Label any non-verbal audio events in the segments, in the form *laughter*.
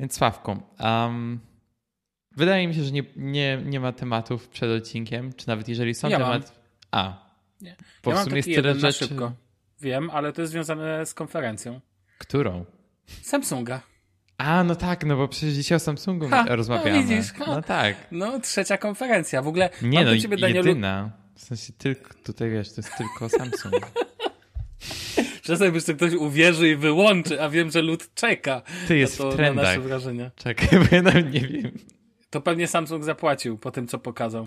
Więc Sławku, um, wydaje mi się, że nie, nie, nie ma tematów przed odcinkiem, czy nawet jeżeli są Ja tematy... A, Nie. bo ja w sumie jest tyle rzeczy... szybko. Wiem, ale to jest związane z konferencją. Którą? Samsunga. A, no tak, no bo przecież dzisiaj o Samsungu Ha, rozmawiamy. no widzisz, ha. no tak. No, trzecia konferencja. W ogóle Nie no, ciebie, Danielu, jedyna. W sensie tylko, tutaj wiesz, to jest tylko Samsung. *laughs* Czasem byś to ktoś uwierzy i wyłączy, a wiem, że lud czeka Ty jest na, to, w na trendach. nasze wrażenia. Czekaj, bo ja nawet nie wiem. To pewnie Samsung zapłacił po tym, co pokazał.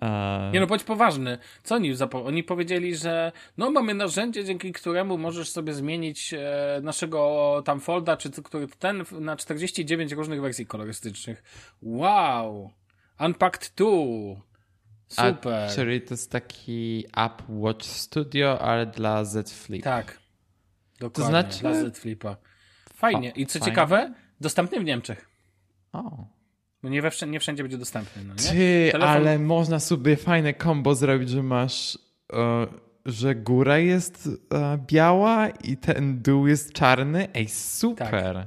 A, Nie no, bądź poważny. Co oni zapo- Oni powiedzieli, że no mamy narzędzie, dzięki któremu możesz sobie zmienić e, naszego tam folda, czy który ten na 49 różnych wersji kolorystycznych. Wow! Unpacked 2. Super. A, czyli to jest taki app Watch Studio, ale dla Z Flip. Tak. Dokładnie. To znaczy- Dla Z Flipa. Fajnie. I co Fajnie. ciekawe, dostępny w Niemczech. O. Nie, wszędzie, nie wszędzie będzie dostępny. No nie? Ty, Telefon- ale można sobie fajne combo zrobić, że masz, e, że góra jest e, biała i ten dół jest czarny. Ej, super.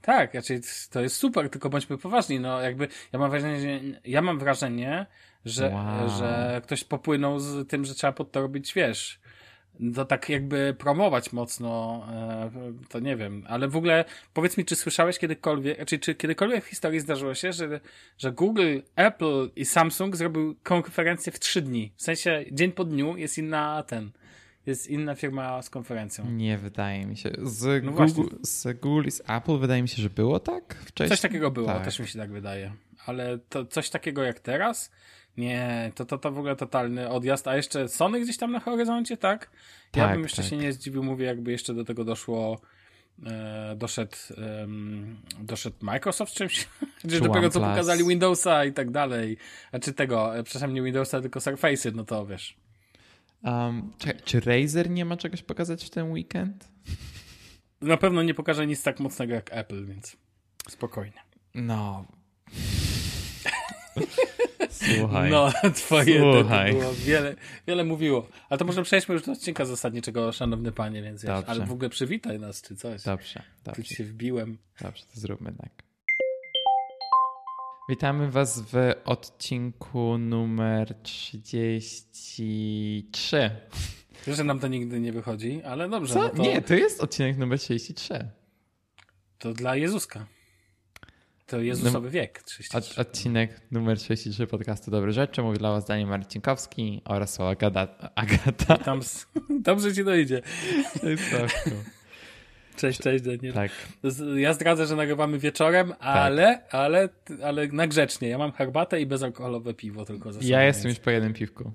Tak, znaczy to jest super, tylko bądźmy poważni. No jakby ja mam wrażenie, że, ja mam wrażenie, że, Wow. że ktoś popłynął z tym, że trzeba pod to robić, wiesz, to tak jakby promować mocno, e, to nie wiem, ale w ogóle powiedz mi, czy słyszałeś kiedykolwiek, czy, czy kiedykolwiek w historii zdarzyło się, że, że Google, Apple i Samsung zrobił konferencję w trzy dni. W sensie dzień po dniu jest inna ten, jest inna firma z konferencją. Nie wydaje mi się. Z, No Google, z Google i z Apple wydaje mi się, że było tak wcześniej. Coś takiego było, Tak. też mi się tak wydaje. Ale to coś takiego jak teraz? Nie, to, to, to w ogóle totalny odjazd. A jeszcze Sony gdzieś tam na horyzoncie, tak? Ja Tak, bym jeszcze tak. się nie zdziwił, mówię, jakby jeszcze do tego doszło, e, doszedł, doszedł Microsoft czymś, *laughs* czy Czy dopiero co pokazali Windowsa i tak dalej. A czy tego, e, przepraszam, nie Windowsa, tylko Surface'y, no to wiesz. Um, czekaj, czy Razer nie ma czegoś pokazać w ten weekend? Na pewno nie pokaże nic tak mocnego jak Apple, więc spokojnie. No. Słuchaj. No, *laughs* twoje Słuchaj. było wiele, wiele mówiło. Ale to może przejdźmy już do odcinka zasadniczego, szanowny panie, więc wiesz, ale w ogóle przywitaj nas, czy coś. Dobrze, Tu dobrze, ci się wbiłem. dobrze, to zróbmy tak. Witamy Was w odcinku numer 33. Wiesz, że nam to nigdy nie wychodzi, ale dobrze, Co? no to, Nie, to jest odcinek numer 33. to dla Jezuska. To Jezusowy wiek, 33. Od, odcinek numer 33 podcastu Dobre Rzeczy. Mówi dla Was Daniel Marcinkowski oraz Słowa Agata. Agata. Tam *laughs* dobrze ci dojdzie. Cześć. Cześć, Daniel. Tak. Ja zdradzę, że nagrywamy wieczorem, ale, ale, ale na grzecznie. Ja mam herbatę i bezalkoholowe piwo tylko za sobą. Ja jestem więc- już po jednym piwku.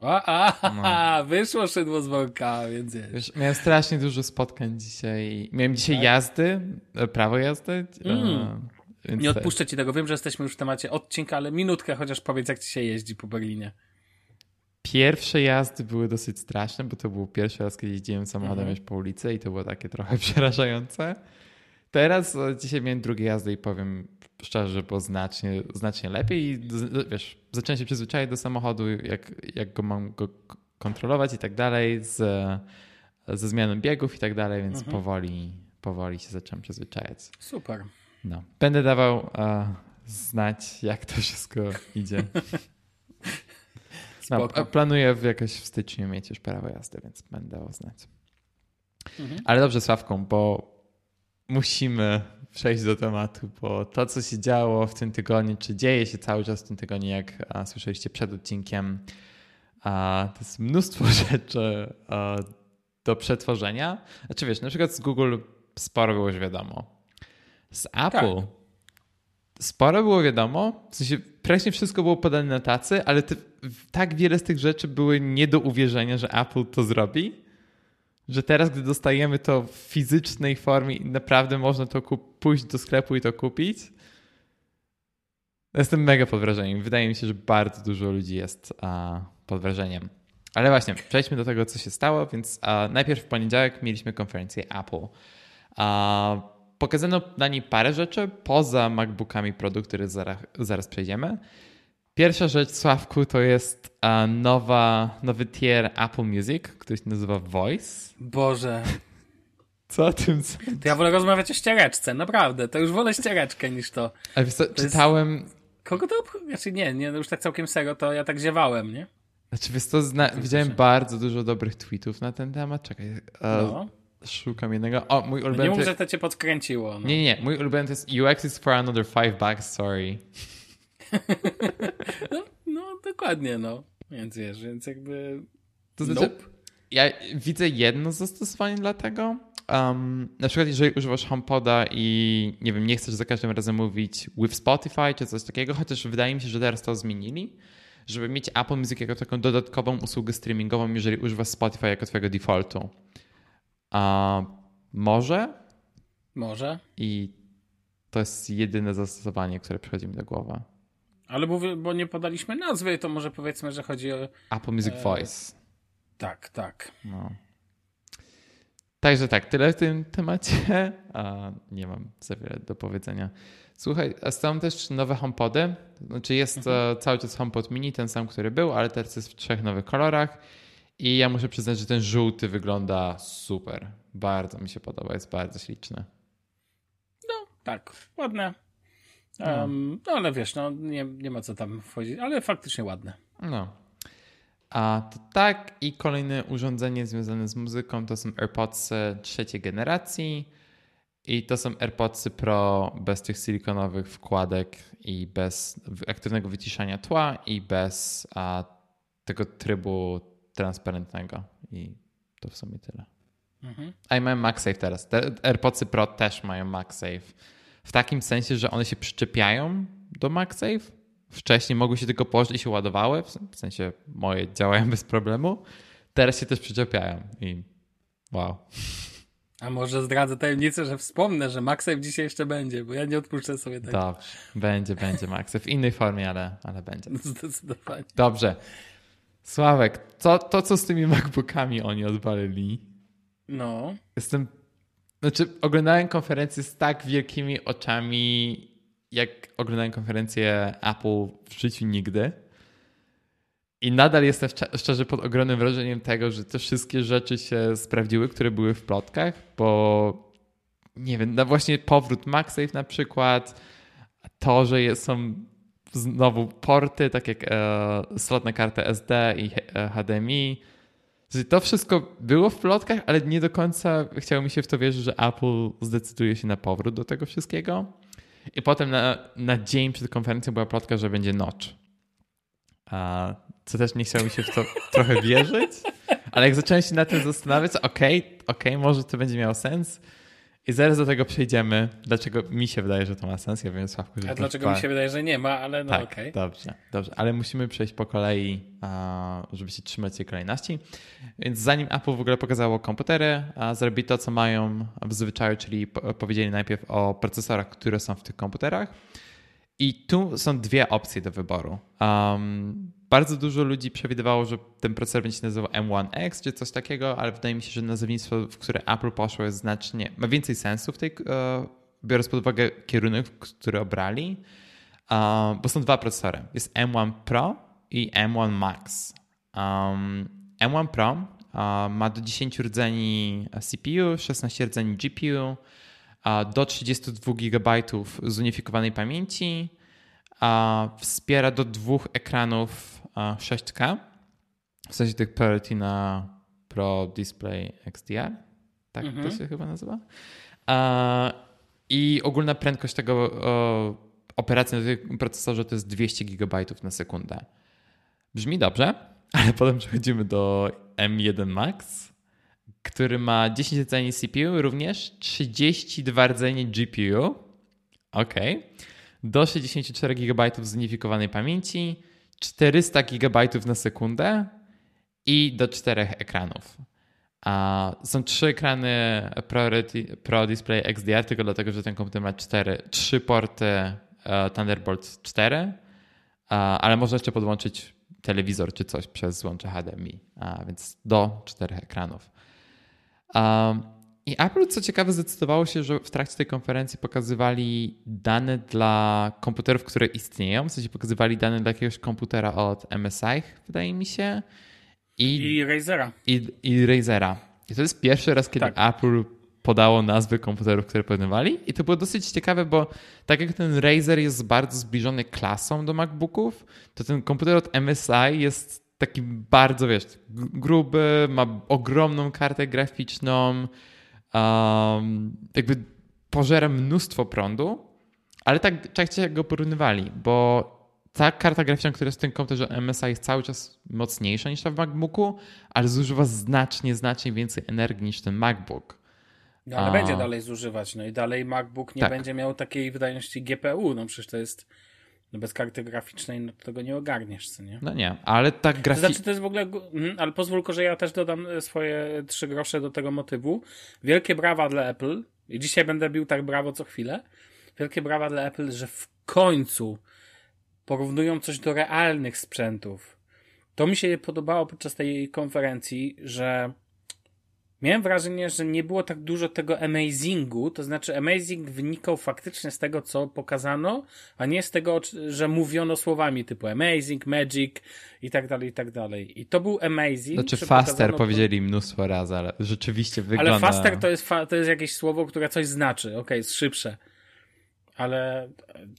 A, a, *laughs* wyszło szydło z worka, więc. Wiesz, miałem strasznie dużo spotkań dzisiaj. Miałem dzisiaj Tak? jazdy, e, prawo jazdy. Mm. Nie te- odpuszczę ci tego. Wiem, że jesteśmy już w temacie odcinka, ale minutkę chociaż powiedz, jak ci się jeździ po Berlinie. Pierwsze jazdy były dosyć straszne, bo to był pierwszy raz, kiedy jeździłem samochodem Mhm. po ulicy i to było takie trochę *laughs* przerażające. Teraz dzisiaj miałem drugie jazdy i powiem szczerze, że było znacznie, znacznie lepiej i wiesz, zacząłem się przyzwyczaić do samochodu, jak, jak go mam go kontrolować i tak dalej, z, ze zmianą biegów i tak dalej, więc Mhm. powoli, powoli się zacząłem przyzwyczajać. Super. No. Będę dawał e, znać, jak to wszystko idzie. No, p- planuję w jakoś w styczniu mieć już prawo jazdy, więc będę dawał znać. Mhm. Ale dobrze, Sławką, bo musimy przejść do tematu, bo to, co się działo w tym tygodniu, czy dzieje się cały czas w tym tygodniu, jak a, słyszeliście przed odcinkiem, a, to jest mnóstwo *laughs* rzeczy a, do przetworzenia. Znaczy wiesz, na przykład z Google sporo było już wiadomo. Z Apple sporo było wiadomo, w sensie praktycznie wszystko było podane na tacy, ale ty, tak wiele z tych rzeczy były nie do uwierzenia, że Apple to zrobi, że teraz, gdy dostajemy to w fizycznej formie i naprawdę można to kup- pójść do sklepu i to kupić, jestem mega pod wrażeniem. Wydaje mi się, że bardzo dużo ludzi jest a, pod wrażeniem. Ale właśnie, przejdźmy do tego, co się stało, więc a, najpierw w poniedziałek mieliśmy konferencję Apple. A, pokazano na niej parę rzeczy, poza MacBookami Pro, których zaraz, zaraz przejdziemy. Pierwsza rzecz, Sławku, to jest nowa, nowy tier Apple Music, który się nazywa Voice. Boże. Co o tym To ja wolę rozmawiać o ściereczce, naprawdę. To już wolę ściereczkę niż to. Ale co, to czytałem... Jest... Kogo to obchodzi? Znaczy nie, nie, no już tak całkiem serio, to ja tak ziewałem, nie? Znaczy wiesz co, zna... widziałem bardzo dużo dobrych tweetów na ten temat. Czekaj, uh, no. Szukam jednego. O, mój ulubiony... Nie mów, że to cię podkręciło. No. Nie, nie, mój ulubiony to jest UX is for another five bucks, sorry. *laughs* no, no, dokładnie, no. Więc wiesz, więc jakby... To znaczy, nope. ja widzę jedno zastosowanie dla tego, Um, na przykład, jeżeli używasz HomePoda i nie wiem, nie chcesz za każdym razem mówić with Spotify czy coś takiego, chociaż wydaje mi się, że teraz to zmienili, żeby mieć Apple Music jako taką dodatkową usługę streamingową, jeżeli używasz Spotify jako twojego defaultu. A może? Może. I to jest jedyne zastosowanie, które przychodzi mi do głowy. Ale bo, bo nie podaliśmy nazwy, to może powiedzmy, że chodzi o. Apple Music e... Voice. Tak, tak. No. Także tak, tyle w tym temacie. A nie mam za wiele do powiedzenia. Słuchaj, są też nowe HomePody. Znaczy jest mhm. cały czas HomePod mini, ten sam, który był, ale teraz jest w trzech nowych kolorach. I ja muszę przyznać, że ten żółty wygląda super. Bardzo mi się podoba, jest bardzo śliczny. No, tak, ładne. Um, no. ale wiesz, no nie, nie ma co tam wchodzić, ale faktycznie ładne. No, a to tak i kolejne urządzenie związane z muzyką to są AirPods trzeciej generacji i to są AirPods Pro bez tych silikonowych wkładek i bez aktywnego wyciszania tła i bez a, tego trybu transparentnego i to w sumie tyle. Mhm. A i mają MagSafe teraz. Te AirPods Pro też mają MagSafe. W takim sensie, że one się przyczepiają do MagSafe, Wcześniej mogły się tylko położyć i się ładowały, w sensie moje *laughs* działają bez problemu. Teraz się też przyczepiają i wow. A może zdradzę tajemnicę, że wspomnę, że MagSafe dzisiaj jeszcze będzie, bo ja nie odpuszczę sobie tego. Dobrze, będzie, będzie MagSafe. W innej formie, ale, ale będzie. *laughs* Zdecydowanie. Dobrze. Sławek, to, to co z tymi MacBookami oni odwalili? No. Jestem... Znaczy, oglądałem konferencję z tak wielkimi oczami jak oglądałem konferencję Apple w życiu nigdy. I nadal jestem szczerze pod ogromnym wrażeniem tego, że te wszystkie rzeczy się sprawdziły, które były w plotkach, bo nie wiem, no właśnie powrót MagSafe na przykład, to, że są znowu porty, tak jak e, slot na kartę SD i e, HDMI. To wszystko było w plotkach, ale nie do końca chciało mi się w to wierzyć, że Apple zdecyduje się na powrót do tego wszystkiego. I potem na, na dzień przed konferencją była plotka, że będzie notch. A, co też nie chciało mi się w to *laughs* trochę wierzyć, ale jak zacząłem się na tym zastanawiać, okej, okay, okej, okay, może to będzie miało sens. I zaraz do tego przejdziemy, dlaczego mi się wydaje, że to ma sens. Ja wiem, Sławku, że A dlaczego mi się wydaje, że nie ma, ale no tak, okej. Okay. Dobrze, dobrze, ale musimy przejść po kolei, żeby się trzymać tej kolejności. Więc zanim Apple w ogóle pokazało komputery, zrobili to, co mają w zwyczaju, czyli powiedzieli najpierw o procesorach, które są w tych komputerach. I tu są dwie opcje do wyboru. Um, bardzo dużo ludzi przewidywało, że ten procesor będzie się nazywał M1X czy coś takiego, ale wydaje mi się, że nazewnictwo, w które Apple poszło, jest znacznie, ma więcej sensu w tej, e, biorąc pod uwagę kierunek, który obrali, e, bo są dwa procesory. Jest M1 Pro i M1 Max. Um, M1 Pro e, ma do 10 rdzeni CPU, 16 rdzeni GPU, do 32 GB zunifikowanej pamięci, wspiera do dwóch ekranów 6K, w sensie tych Pro Retina Pro Display XDR, tak mhm. to się chyba nazywa. I ogólna prędkość tego operacji na tym procesorze to jest 200 GB na sekundę. Brzmi dobrze, *laughs* ale potem przechodzimy do M1 Max, który ma 10 rdzeni CPU, również 32 rdzenie GPU. OK. Do 64 GB zunifikowanej pamięci, 400 GB na sekundę i do czterech ekranów. Są trzy ekrany Pro, Display XDR, tylko dlatego, że ten komputer ma cztery, trzy porty e, Thunderbolt 4, ale można jeszcze podłączyć telewizor czy coś przez złącze HDMI, więc do czterech ekranów. I Apple, co ciekawe, zdecydowało się, że w trakcie tej konferencji pokazywali dane dla komputerów, które istnieją. W sensie pokazywali dane dla jakiegoś komputera od MSI, wydaje mi się. I, I Razera. I, I Razera. I to jest pierwszy raz, kiedy tak. Apple podało nazwy komputerów, które porównywali. I to było dosyć ciekawe, bo tak jak ten Razer jest bardzo zbliżony klasą do MacBooków, to ten komputer od MSI jest taki bardzo, wiesz, gruby, ma ogromną kartę graficzną, um, jakby pożera mnóstwo prądu, ale tak czekajcie, go porównywali, bo ta karta graficzna, która jest w tym komputerze MSI jest cały czas mocniejsza niż ta w MacBooku, ale zużywa znacznie, znacznie więcej energii niż ten MacBook. No, ale A... będzie dalej zużywać, no i dalej MacBook nie tak. będzie miał takiej wydajności GPU, no przecież to jest no bez karty graficznej no tego nie ogarniesz, co nie? No nie, ale tak graficznie... To znaczy to jest w ogóle... Mhm, ale pozwól, że ja też dodam swoje trzy grosze do tego motywu. Wielkie brawa dla Apple i dzisiaj będę bił tak brawo co chwilę. Wielkie brawa dla Apple, że w końcu porównują coś do realnych sprzętów. To mi się podobało podczas tej konferencji, że miałem wrażenie, że nie było tak dużo tego amazingu, to znaczy amazing wynikał faktycznie z tego, co pokazano, a nie z tego, że mówiono słowami typu amazing, magic i tak dalej, i tak dalej. I to był amazing. Znaczy faster to... powiedzieli mnóstwo razy, ale rzeczywiście wygląda... Ale faster to jest, fa to jest jakieś słowo, które coś znaczy. Okej, okay, jest szybsze. Ale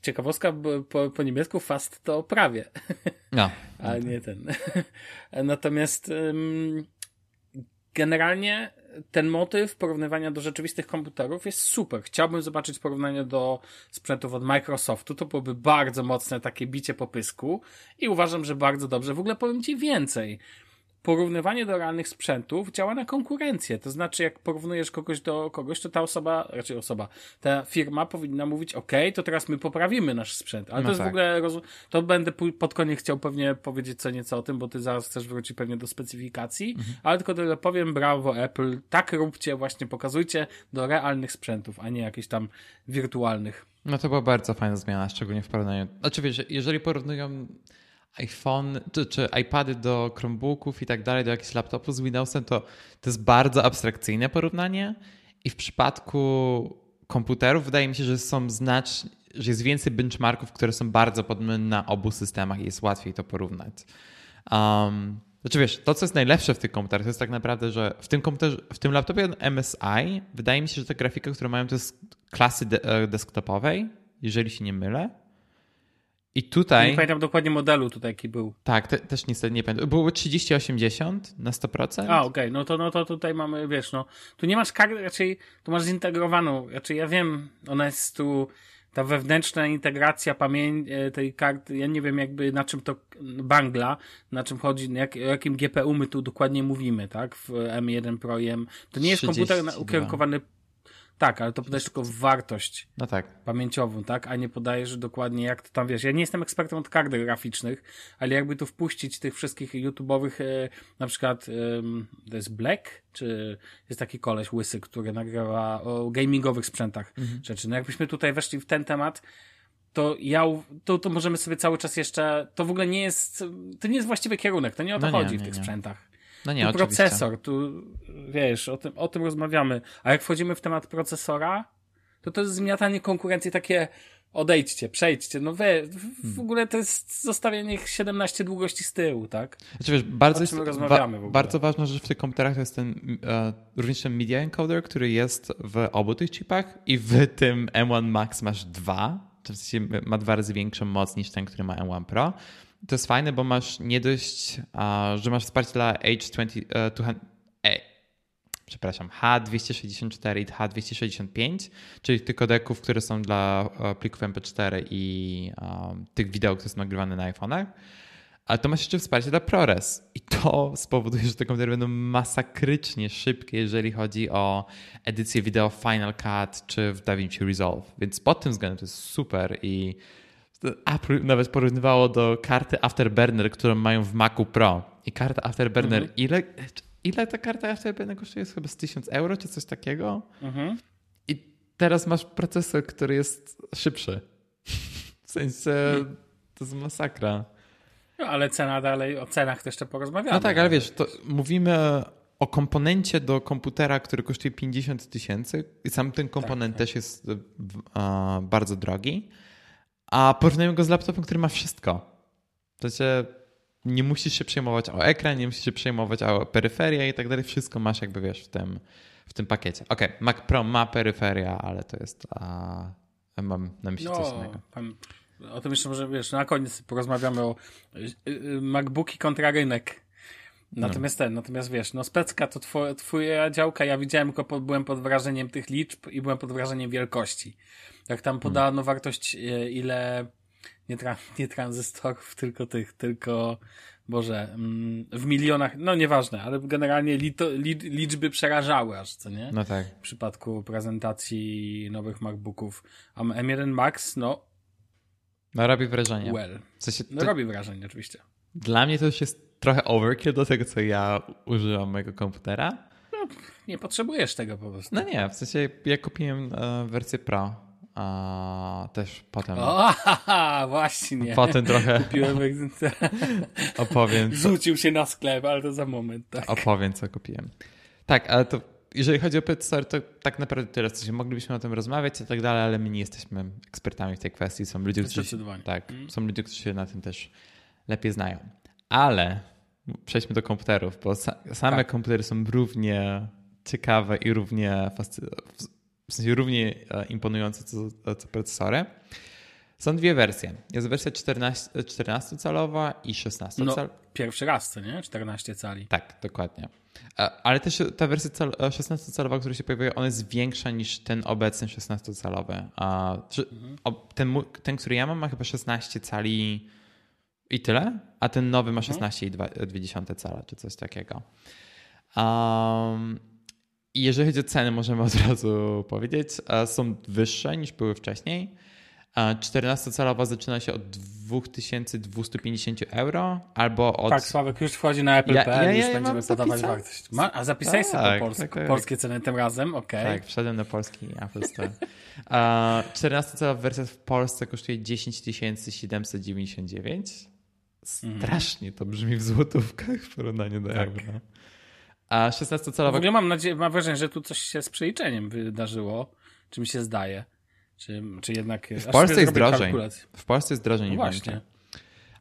ciekawostka, po, po niemiecku fast to prawie. No. *laughs* A nie ten. *laughs* Natomiast generalnie ten motyw porównywania do rzeczywistych komputerów jest super. Chciałbym zobaczyć porównanie do sprzętów od Microsoftu. To byłoby bardzo mocne takie bicie po pysku i uważam, że bardzo dobrze. W ogóle powiem Ci więcej porównywanie do realnych sprzętów działa na konkurencję. To znaczy, jak porównujesz kogoś do kogoś, to ta osoba, raczej osoba, ta firma powinna mówić, OK, to teraz my poprawimy nasz sprzęt. Ale no to jest tak. w ogóle, to będę pod koniec chciał pewnie powiedzieć co nieco o tym, bo ty zaraz chcesz wrócić pewnie do specyfikacji, mhm. ale tylko tyle powiem, brawo Apple, tak róbcie, właśnie pokazujcie do realnych sprzętów, a nie jakichś tam wirtualnych. No to była bardzo fajna zmiana, szczególnie w porównaniu. Wiesz, jeżeli porównują iPhone czy, czy iPady do Chromebooków i tak dalej, do jakichś laptopów z Windowsem, to to jest bardzo abstrakcyjne porównanie i w przypadku komputerów wydaje mi się, że są znacznie, że jest więcej benchmarków, które są bardzo podobne na obu systemach i jest łatwiej to porównać. Um, znaczy wiesz, to co jest najlepsze w tych komputerach, to jest tak naprawdę, że w tym komputerze, w tym laptopie MSI wydaje mi się, że ta grafika, którą mają to jest klasy de e, desktopowej, jeżeli się nie mylę. I tutaj. Nie pamiętam dokładnie modelu tutaj, jaki był. Tak, te, też niestety nie pamiętam. Było 3080 na 100%. A, okej, okay. no, to, no to tutaj mamy, wiesz, no. Tu nie masz karty, raczej tu masz zintegrowaną. Raczej ja wiem, ona jest tu. Ta wewnętrzna integracja pamięci e, tej karty, ja nie wiem jakby na czym to bangla, na czym chodzi, jak, o jakim GPU my tu dokładnie mówimy, tak? W M1 Pro i M. To nie jest 32. komputer ukierunkowany tak, ale to podajesz tylko wartość no tak. pamięciową, tak? A nie podajesz dokładnie jak to tam wiesz. Ja nie jestem ekspertem od kart graficznych, ale jakby tu wpuścić tych wszystkich YouTube'owych, e, na przykład e, to jest Black, czy jest taki koleś łysy, który nagrywa o gamingowych sprzętach mhm. rzeczy. No jakbyśmy tutaj weszli w ten temat, to ja, to, to możemy sobie cały czas jeszcze, to w ogóle nie jest, to nie jest właściwy kierunek, to nie o to no chodzi nie, w tych nie. sprzętach. No nie, tu procesor, tu wiesz, o tym, o tym rozmawiamy. A jak wchodzimy w temat procesora, to to jest zmiatanie konkurencji takie odejdźcie, przejdźcie. No we, w, w hmm. ogóle to jest zostawienie ich 17 długości z tyłu, tak? Znaczy, wiesz, bardzo, jest, wa bardzo ważna rzecz w tych komputerach to jest ten uh, również ten media encoder, który jest w obu tych chipach i w *laughs* tym M1 Max masz dwa, w sensie ma dwa razy większą moc niż ten, który ma M1 Pro to jest fajne, bo masz nie dość, że masz wsparcie dla H20, uh, e, przepraszam, H264 i H265, czyli tych kodeków, które są dla e, plików MP4 i um, tych wideo, które są nagrywane na iPhone'ach. Ale to masz jeszcze wsparcie dla ProRes i to spowoduje, że te komputery będą masakrycznie szybkie, jeżeli chodzi o edycję wideo w Final Cut czy w DaVinci Resolve. Więc pod tym względem to jest super i Apple nawet porównywało do karty Afterburner, którą mają w Macu Pro. I karta Afterburner, mhm. ile, ile ta karta Afterburner kosztuje? Jest chyba z 1000 euro czy coś takiego? Mhm. I teraz masz procesor, który jest szybszy. W sensie to jest masakra. No ale cena dalej, o cenach też jeszcze porozmawiamy. No tak, ale wiesz, to mówimy o komponencie do komputera, który kosztuje 50 tysięcy i sam ten komponent tak, tak. też jest uh, bardzo drogi a porównajmy go z laptopem, który ma wszystko. To znaczy, nie musisz się przejmować o ekran, nie musisz się przejmować o peryferię i tak dalej. Wszystko masz jakby, wiesz, w tym, w tym pakiecie. Ok, Mac Pro ma peryferia, ale to jest. A, mam na myśli no, coś innego. Pan, o tym jeszcze może wiesz, na koniec porozmawiamy o y, y, MacBooki kontra rynek. Natomiast no. ten, natomiast wiesz, no specka to twoja, twoja działka, ja widziałem tylko, pod, byłem pod wrażeniem tych liczb i byłem pod wrażeniem wielkości. Jak tam podano hmm. wartość, y, ile nie, tra *laughs* nie tranzystorów, tylko tych, tylko Boże, mm, w milionach, no nieważne, ale generalnie lito, li, liczby przerażały aż, co nie? No tak. W przypadku prezentacji nowych MacBooków. A M1 Max, no. No robi wrażenie. Well. W sensie, no to... robi wrażenie, oczywiście. Dla mnie to już jest trochę overkill do tego, co ja używam mojego komputera. No, nie potrzebujesz tego po prostu. No nie, w sensie ja kupiłem e, wersję Pro a też potem. O, *laughs* właśnie. Potem trochę. Kupiłem. *laughs* opowiem. Co... Rzucił się na sklep, ale to za moment. Tak. Opowiem, co kupiłem. Tak, ale to jeżeli chodzi o Pet Store, to tak naprawdę tyle. W sensie moglibyśmy o tym rozmawiać i tak dalej, ale my nie jesteśmy ekspertami w tej kwestii. Są ludzie, którzy. Się, tak, mm. są ludzie, którzy się na tym też lepiej znają. Ale przejdźmy do komputerów, bo same tak. komputery są równie ciekawe i równie w sensie równie e, imponujące co, co procesory. Są dwie wersje. Jest wersja 14, 14 i 16 no, Pierwszy raz, co nie? 14 cali. Tak, dokładnie. E, ale też ta wersja 16-calowa, e, która się pojawiła, ona jest większa niż ten obecny 16-calowy. Mhm. Ten, ten, który ja mam, ma chyba 16 cali i tyle, a ten nowy ma 16,2 mhm. cala, czy coś takiego. Um, jeżeli chodzi o ceny, możemy od razu powiedzieć, są wyższe niż były wcześniej. 14-calowa zaczyna się od 2250 euro albo od... Tak, Sławek już wchodzi na Apple ja, ja, ja, już będziemy podawać wartość. Ma, a zapisałeś tak, sobie tak, tak. polskie ceny tym razem, ok. Tak, wszedłem na polski Apple Store. 14-calowa wersja w Polsce kosztuje 10 799. Mhm. Strasznie to brzmi w złotówkach w porównaniu do tak. euro. A 16-calowa... W ogóle mam nadzieję, mam wrażenie, że tu coś się z przeliczeniem wydarzyło, czy mi się zdaje. Czy, czy jednak... W Polsce jest drożej. W Polsce jest drożej, no właśnie.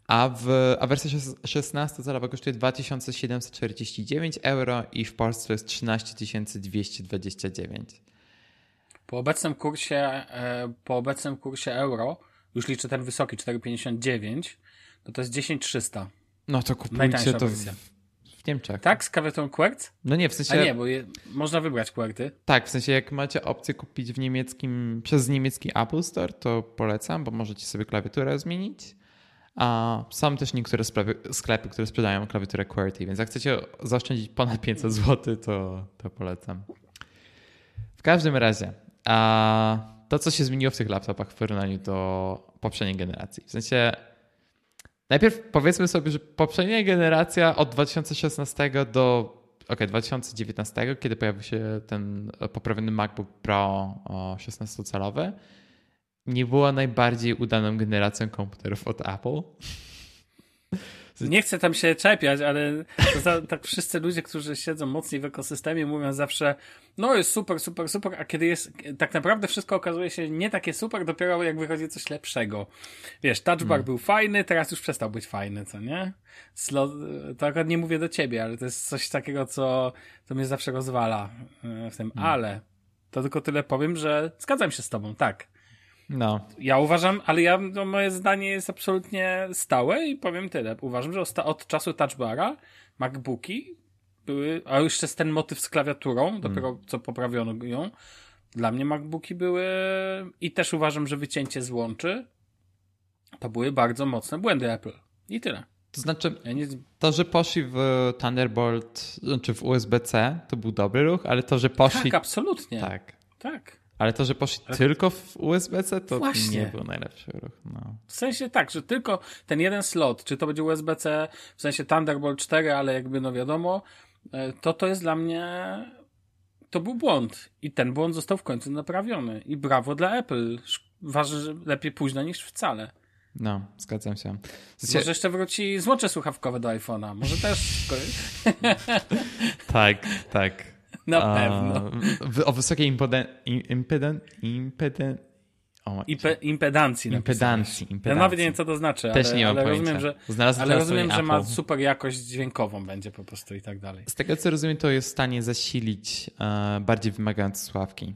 A, w, a wersja 16-calowa kosztuje 2749 euro i w Polsce jest 13229. Po obecnym kursie, e, po obecnym kursie euro, już liczę ten wysoki 4,59, to to jest 10300. No to kupujcie to w, w Niemczech. Tak? Z klawiaturą QWERTZ? No nie, w sensie... A nie, bo je, można wybrać QWERTY. Tak, w sensie jak macie opcję kupić w niemieckim, przez niemiecki Apple Store, to polecam, bo możecie sobie klawiaturę zmienić. A są też niektóre sklepy, które sprzedają klawiaturę QWERTY, więc jak chcecie zaoszczędzić ponad 500 zł, to, to polecam. W każdym razie, a to co się zmieniło w tych laptopach w porównaniu do poprzedniej generacji. W sensie Najpierw powiedzmy sobie, że poprzednia generacja od 2016 do ok, 2019, kiedy pojawił się ten poprawiony MacBook Pro 16-calowy, nie była najbardziej udaną generacją komputerów od Apple. Nie chcę tam się czepiać, ale to, tak wszyscy ludzie, którzy siedzą mocniej w ekosystemie, mówią zawsze, no jest super, super, super, a kiedy jest, tak naprawdę wszystko okazuje się nie takie super, dopiero jak wychodzi coś lepszego. Wiesz, touchbar hmm. był fajny, teraz już przestał być fajny, co nie? Slot, to akurat nie mówię do ciebie, ale to jest coś takiego, co, co mnie zawsze rozwala e, w tym, hmm. ale to tylko tyle powiem, że zgadzam się z tobą, tak. No. Ja uważam, ale ja, no, moje zdanie jest absolutnie stałe i powiem tyle. Uważam, że od czasu touchbara MacBooki były, a już jest ten motyw z klawiaturą, dopiero hmm. co poprawiono ją. Dla mnie MacBooki były i też uważam, że wycięcie z łączy to były bardzo mocne błędy Apple. I tyle. To znaczy, to, że poszli w Thunderbolt, czy znaczy w USB-C, to był dobry ruch, ale to, że poszli... Tak, absolutnie. Tak. Tak. Ale to, że poszli Ale... tylko w USB-C, to Właśnie. nie był najlepszy ruch. No. W sensie tak, że tylko ten jeden slot, czy to będzie USB-C, w sensie Thunderbolt 4, ale jakby no wiadomo, e, to to jest dla mnie to był błąd. I ten błąd został w końcu naprawiony. I brawo dla Apple. Ważne, że lepiej późno niż wcale. No, zgadzam się. Zacie... Może jeszcze wróci złącze słuchawkowe do iPhone'a. Może też. *laughs* tak, tak. Na pewno. o wysokiej impoden, impeden, impeden, O, Impe, impedancji. Impedancji, impedancji. Ja nawet nie wiem, co to znaczy, Też ale, nie ale pojęcia. rozumiem, że, Znalazłem ale rozumiem, że ma super jakość dźwiękową będzie po prostu i tak dalej. Z tego, co rozumiem, to jest w stanie zasilić e, bardziej wymagające sławki.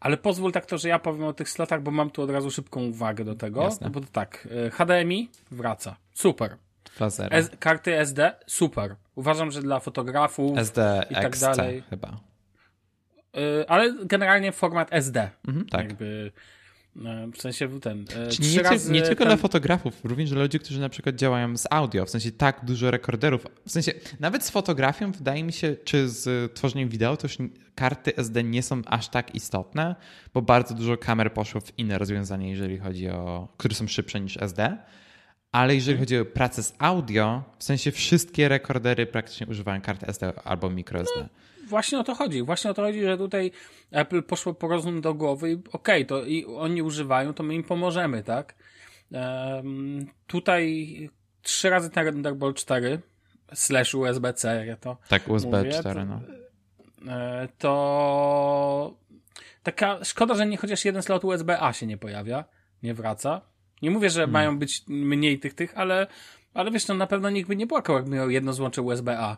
Ale pozwól tak to, że ja powiem o tych slotach, bo mam tu od razu szybką uwagę do tego. Jasne. No bo to tak, e, HDMI wraca. Super. S karty SD super. Uważam, że dla fotografów i tak dalej. chyba. Yy, ale generalnie format SD. Mhm, tak. Jakby, yy, w sensie ten. Yy, Czyli nie, razy nie tylko ten... dla fotografów, również dla ludzi, którzy na przykład działają z audio, w sensie tak dużo rekorderów. W sensie nawet z fotografią wydaje mi się, czy z tworzeniem wideo, to już karty SD nie są aż tak istotne, bo bardzo dużo kamer poszło w inne rozwiązania, jeżeli chodzi o, które są szybsze niż SD. Ale jeżeli chodzi o pracę z audio, w sensie wszystkie rekordery praktycznie używają karty SD albo microSD. No, właśnie o to chodzi. Właśnie o to chodzi, że tutaj Apple poszło po rozum do głowy i okej, okay, to i oni używają, to my im pomożemy, tak? Um, tutaj trzy razy Thunderbolt 4 slash USB-C, ja to Tak, USB 4, no. E, to taka szkoda, że nie chociaż jeden slot USB-A się nie pojawia, nie wraca. Nie mówię, że hmm. mają być mniej tych, tych, ale, ale wiesz, no na pewno nikt by nie płakał, jakby miał jedno złącze USB-A.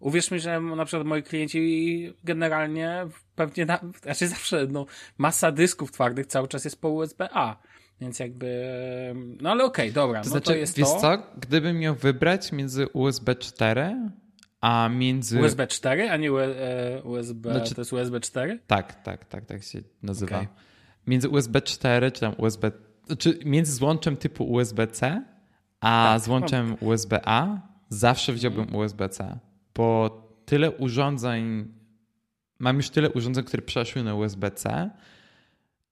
Uwierz mi, że na przykład moi klienci generalnie pewnie, na, znaczy zawsze, no, masa dysków twardych cały czas jest po USB-A. Więc jakby, no ale okej, okay, dobra. To no znaczy, to jest wiesz to. co, gdybym miał wybrać między USB 4 a między... USB 4, a nie USB, e, znaczy... to jest USB 4? Tak, tak, tak, tak się nazywa. Okay. Między USB 4 czy tam USB znaczy między złączem typu USB-C a tak, złączem USB-A zawsze wziąłbym mhm. USB-C, bo tyle urządzeń, mam już tyle urządzeń, które przeszły na USB-C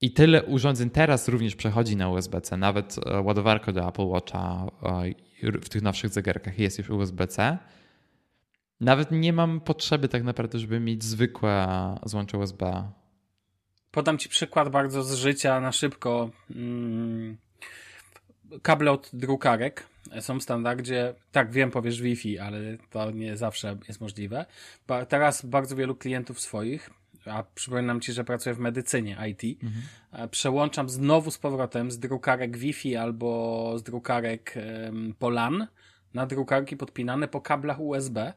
i tyle urządzeń teraz również przechodzi na USB-C. Nawet e, ładowarka do Apple Watcha e, w tych nowszych zegarkach jest już USB-C. Nawet nie mam potrzeby tak naprawdę, żeby mieć zwykłe złącze USB Podam ci przykład bardzo z życia na szybko. Mm, kable od drukarek są w standardzie, tak wiem, powiesz Wi-Fi, ale to nie zawsze jest możliwe. Teraz bardzo wielu klientów swoich, a przypominam ci, że pracuję w medycynie IT, mhm. E, przełączam znowu z powrotem z drukarek Wi-Fi albo z drukarek um, POLAN na drukarki podpinane po kablach USB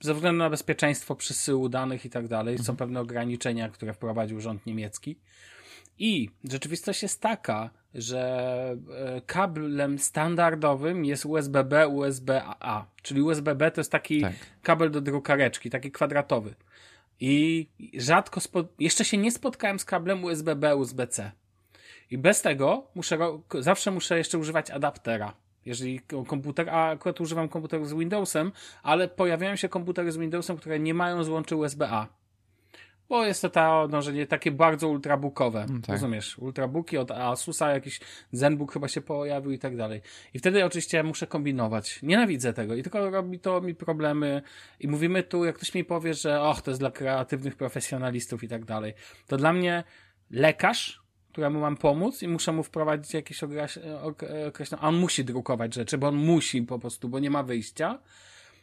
ze względu na bezpieczeństwo przesyłu danych i tak dalej, są mhm. pewne ograniczenia, które wprowadził rząd niemiecki. I rzeczywistość jest taka, że e, kablem standardowym jest USB-B, USB-A. Czyli USB-B to jest taki tak. kabel do drukareczki, taki kwadratowy. I rzadko, jeszcze się nie spotkałem z kablem USB-B, USB-C. I bez tego muszę, zawsze muszę jeszcze używać adaptera jeżeli komputer, a akurat używam komputerów z Windowsem, ale pojawiają się komputery z Windowsem, które nie mają złączy USB-A. Bo jest to to dążenie takie bardzo ultrabookowe. Mm, tak. Rozumiesz? Ultrabooki od Asusa, jakiś ZenBook chyba się pojawił i tak dalej. I wtedy oczywiście muszę kombinować. Nienawidzę tego i tylko robi to mi problemy. I mówimy tu, jak ktoś mi powie, że och, to jest dla kreatywnych profesjonalistów i tak dalej. To dla mnie lekarz któremu mam pomóc i muszę mu wprowadzić jakieś określone, a on musi drukować rzeczy, bo on musi po prostu, bo nie ma wyjścia.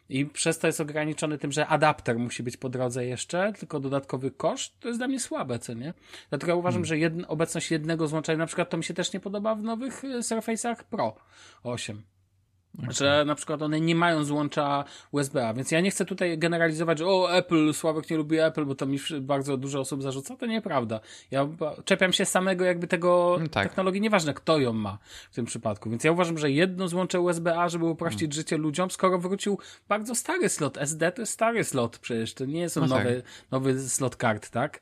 I przez to jest ograniczony tym, że adapter musi być po drodze jeszcze, tylko dodatkowy koszt, to jest dla mnie słabe, co nie? Dlatego uważam, hmm. że jedn, obecność jednego złącza, na przykład to mi się też nie podoba w nowych e, Surface'ach Pro 8. Okay. Że na przykład one nie mają złącza USB-A, więc ja nie chcę tutaj generalizować, że o Apple, Sławek nie lubi Apple, bo to mi bardzo dużo osób zarzuca, to nieprawda. Ja czepiam się samego jakby tego no tak. technologii, nieważne kto ją ma w tym przypadku, więc ja uważam, że jedno złącze USB-A, żeby uprościć hmm. życie ludziom, skoro wrócił bardzo stary slot, SD to jest stary slot przecież, to nie są no nowe, tak. nowy slot kart, tak?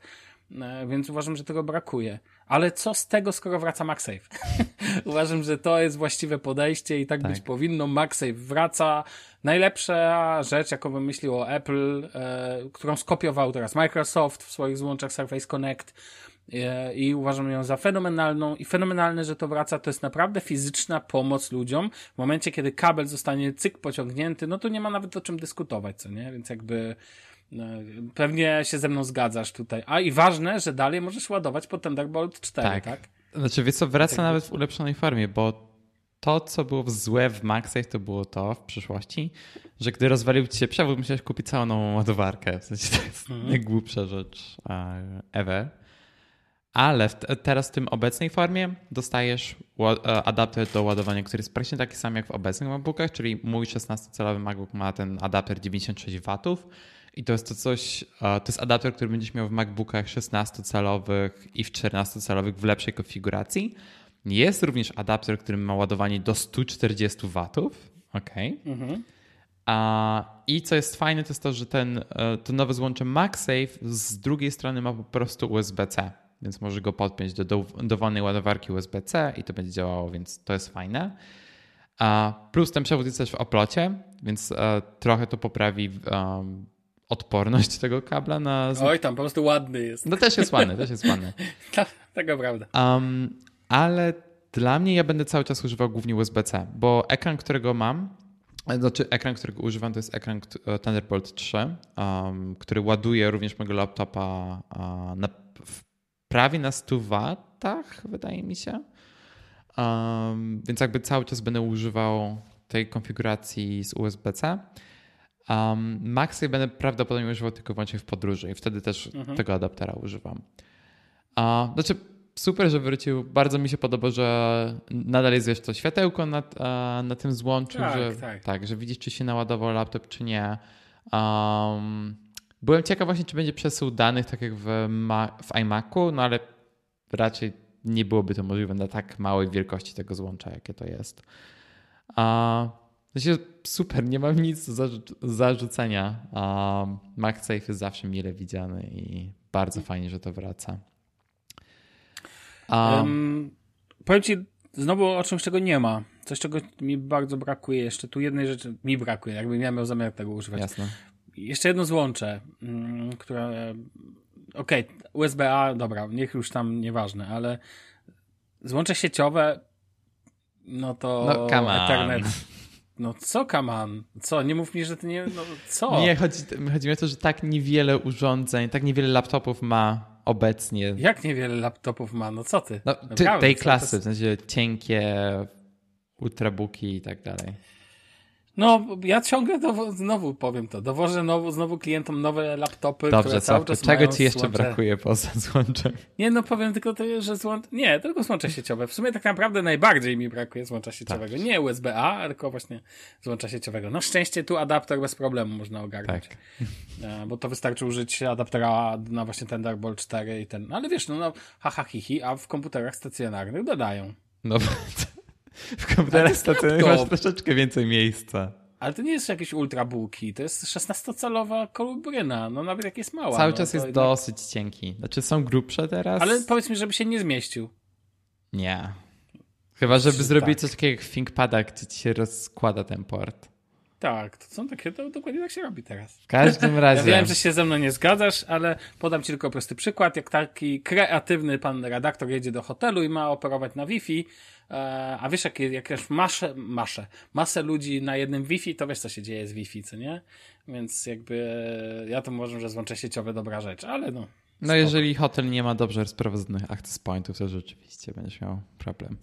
E, więc uważam, że tego brakuje. Ale co z tego, skoro wraca MagSafe? *laughs* Uważam, że to jest właściwe podejście i tak, tak. być powinno. MagSafe wraca. Najlepsza rzecz, jaką wymyśliło Apple, e, którą skopiował teraz Microsoft w swoich złączach Surface Connect e, i uważam ją za fenomenalną i fenomenalne, że to wraca. To jest naprawdę fizyczna pomoc ludziom. W momencie, kiedy kabel zostanie cyk pociągnięty, no to nie ma nawet o czym dyskutować, co nie? Więc jakby pewnie się ze mną zgadzasz tutaj. A i ważne, że dalej możesz ładować po Thunderbolt 4, tak? tak? Znaczy, wiesz co, wraca tak, nawet w ulepszonej formie, bo to, co było złe w MagSafe, to było to w przyszłości, że gdy rozwalił ci się przewód, musiałeś kupić całą nową ładowarkę. W sensie to jest mhm. najgłupsza rzecz ever. ale teraz w tym obecnej formie dostajesz e, adapter do ładowania, który jest praktycznie taki sam jak w obecnych MacBookach, czyli mój 16-calowy MacBook ma ten adapter 96 W i to jest to coś, to jest adapter, który będziesz miał w MacBookach 16-calowych i w 14-calowych w lepszej konfiguracji. Jest również adapter, który ma ładowanie do 140 W. OK. Mhm. A, I co jest fajne, to jest to, że ten, e, to nowe złącze MagSafe z drugiej strony ma po prostu USB-C, więc może go podpiąć do dowolnej ładowarki USB-C i to będzie działało, więc to jest fajne. A, plus ten przewód jest też w oplocie, więc e, trochę to poprawi um, odporność *laughs* tego kabla na... Oj, tam po prostu ładny jest. No też jest ładny, też jest ładny. *laughs* Tego prawda. Um, ale dla mnie ja będę cały czas używał głównie USB-C, bo ekran, którego mam, znaczy ekran, którego używam, to jest ekran e, Thunderbolt 3, um, który ładuje również mojego laptopa uh, na, prawie na 100 watach, wydaje mi się. Um, więc jakby cały czas będę używał tej konfiguracji z USB-C. Um, Maxy będę prawdopodobnie używał tylko wyłącznie w podróży i wtedy też mhm. tego adaptera używam. Uh, znaczy, super, że wrócił. Bardzo mi się podoba, że nadal jest jeszcze to światełko na, na tym złączu, tak, że, tak. tak. że widzisz, czy się naładował laptop, czy nie. Um, byłem ciekaw właśnie, czy będzie przesył danych, tak jak w, w iMacu, no ale raczej nie byłoby to możliwe na tak małej wielkości tego złącza, jakie to jest. Uh, znaczy, super, nie mam nic do zarzucenia. Um, MagSafe jest zawsze mile widziany i bardzo fajnie, że to wraca. Um, powiem ci znowu o czymś, czego nie ma. Coś, czego mi bardzo brakuje jeszcze. Tu jednej rzeczy mi brakuje, jakbym ja miał zamiar tego używać. Jasne. Jeszcze jedno złącze, mm, które... Okej, okay, USB-A, dobra, niech już tam nieważne, ale złącze sieciowe, no to no, Ethernet. No co, Kaman? Co? Nie mów mi, że ty nie... No co? Nie, chodzi, chodzi mi o to, że tak niewiele urządzeń, tak niewiele laptopów ma obecnie. Jak niewiele laptopów ma? No co ty? No, ty tej klasy, w sensie cienkie, ultrabooki i tak dalej. No, ja ciągle dowo- znowu powiem to. Dowożę nowo, znowu klientom nowe laptopy, Dobrze, które cały czas czego ci jeszcze złącze... brakuje poza *laughs* złączem? Nie, no powiem tylko to, że złącze... Nie, tylko złącze sieciowe. W sumie tak naprawdę najbardziej mi brakuje złącza sieciowego. Tak. Nie USB-A, tylko właśnie złącza sieciowego. No szczęście tu adapter bez problemu można ogarnąć. Tak. E, bo to wystarczy użyć adaptera na właśnie Thunderbolt 4 i ten... Ale wiesz, no, no haha hihi, a w komputerach stacjonarnych dodają. No *laughs* *laughs* W komputerach stacjonarnych masz troszeczkę więcej miejsca. Ale to nie jest jakieś ultrabooki, to jest 16-calowa kolubryna, no nawet jak jest mała. Cały no, czas jest jednak... dosyć cienki. Znaczy są grubsze teraz? Ale powiedz mi, żeby się nie zmieścił. Nie. Chyba, żeby Czy zrobić tak. coś takiego jak w ThinkPada, gdzie ci się rozkłada ten port. Tak, to są takie, to dokładnie tak się robi teraz. W każdym *laughs* razie. Ja wiem, że się ze mną nie zgadzasz, ale podam ci tylko prosty przykład. Jak taki kreatywny pan redaktor jedzie do hotelu i ma operować na Wi-Fi, e, a wiesz, jak, jak już maszę, maszę, masę ludzi na jednym Wi-Fi, to wiesz, co się dzieje z Wi-Fi, co nie? Więc jakby ja to uważam, że złącze sieciowe dobra rzecz, ale no. No, jeżeli hotel nie ma dobrze rozprowadzonych access pointów, to rzeczywiście będziesz miał problem.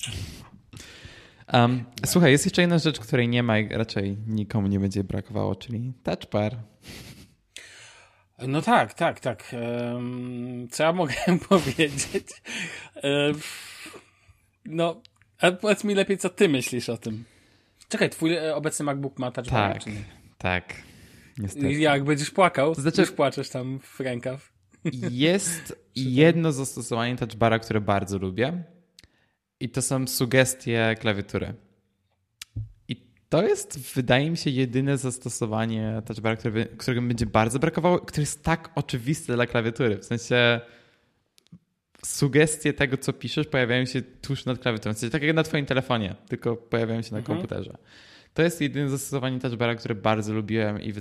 Um, słuchaj, jest jeszcze jedna rzecz, której nie ma i raczej nikomu nie będzie brakowało, czyli touchbar. No tak, tak, tak. Co ja mogę *laughs* powiedzieć? No, a powiedz mi lepiej, co ty myślisz o tym. Czekaj, twój e, obecny MacBook ma touchbar, tak, Tak, niestety. Jak będziesz płakał, to znaczy, już płaczesz tam w rękaw. Jest *laughs* jedno zastosowanie touchbara, które bardzo lubię i to są sugestie klawiatury. I to jest, wydaje mi się, jedyne zastosowanie touchbara, które, którego będzie bardzo brakowało, które jest tak oczywiste dla klawiatury. W sensie sugestie tego, co piszesz, pojawiają się tuż nad klawiaturą. W sensie tak jak na twoim telefonie, tylko pojawiają się na mhm. komputerze. To jest jedyne zastosowanie touchbara, które bardzo lubiłem i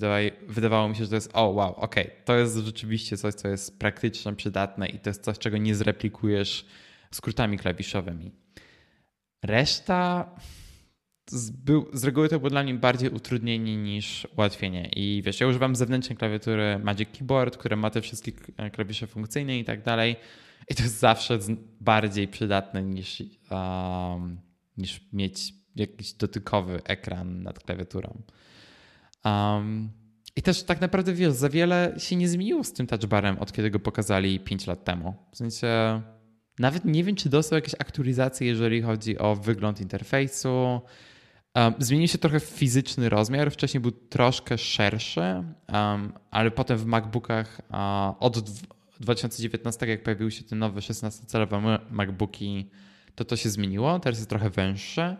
wydawało mi się, że to jest o wow, okej, okay. to jest rzeczywiście coś, co jest praktyczne, przydatne i to jest coś, czego nie zreplikujesz skrótami klawiszowymi. Reszta z, był, z reguły to było dla mnie bardziej utrudnienie niż ułatwienie. I wiesz, ja używam zewnętrznej klawiatury Magic Keyboard, które ma te wszystkie klawisze funkcyjne i tak dalej. I to jest zawsze bardziej przydatne niż, um, niż mieć jakiś dotykowy ekran nad klawiaturą. Um, I też tak naprawdę wiesz, za wiele się nie zmieniło z tym touchbarem, od kiedy go pokazali 5 lat temu. W sensie Nawet nie wiem, czy dostał jakieś aktualizacje, jeżeli chodzi o wygląd interfejsu. Um, zmienił się trochę fizyczny rozmiar. Wcześniej był troszkę szerszy, um, ale potem w MacBookach od 2019, jak pojawiły się te nowe 16-calowe MacBooki, to to się zmieniło. Teraz jest trochę węższe.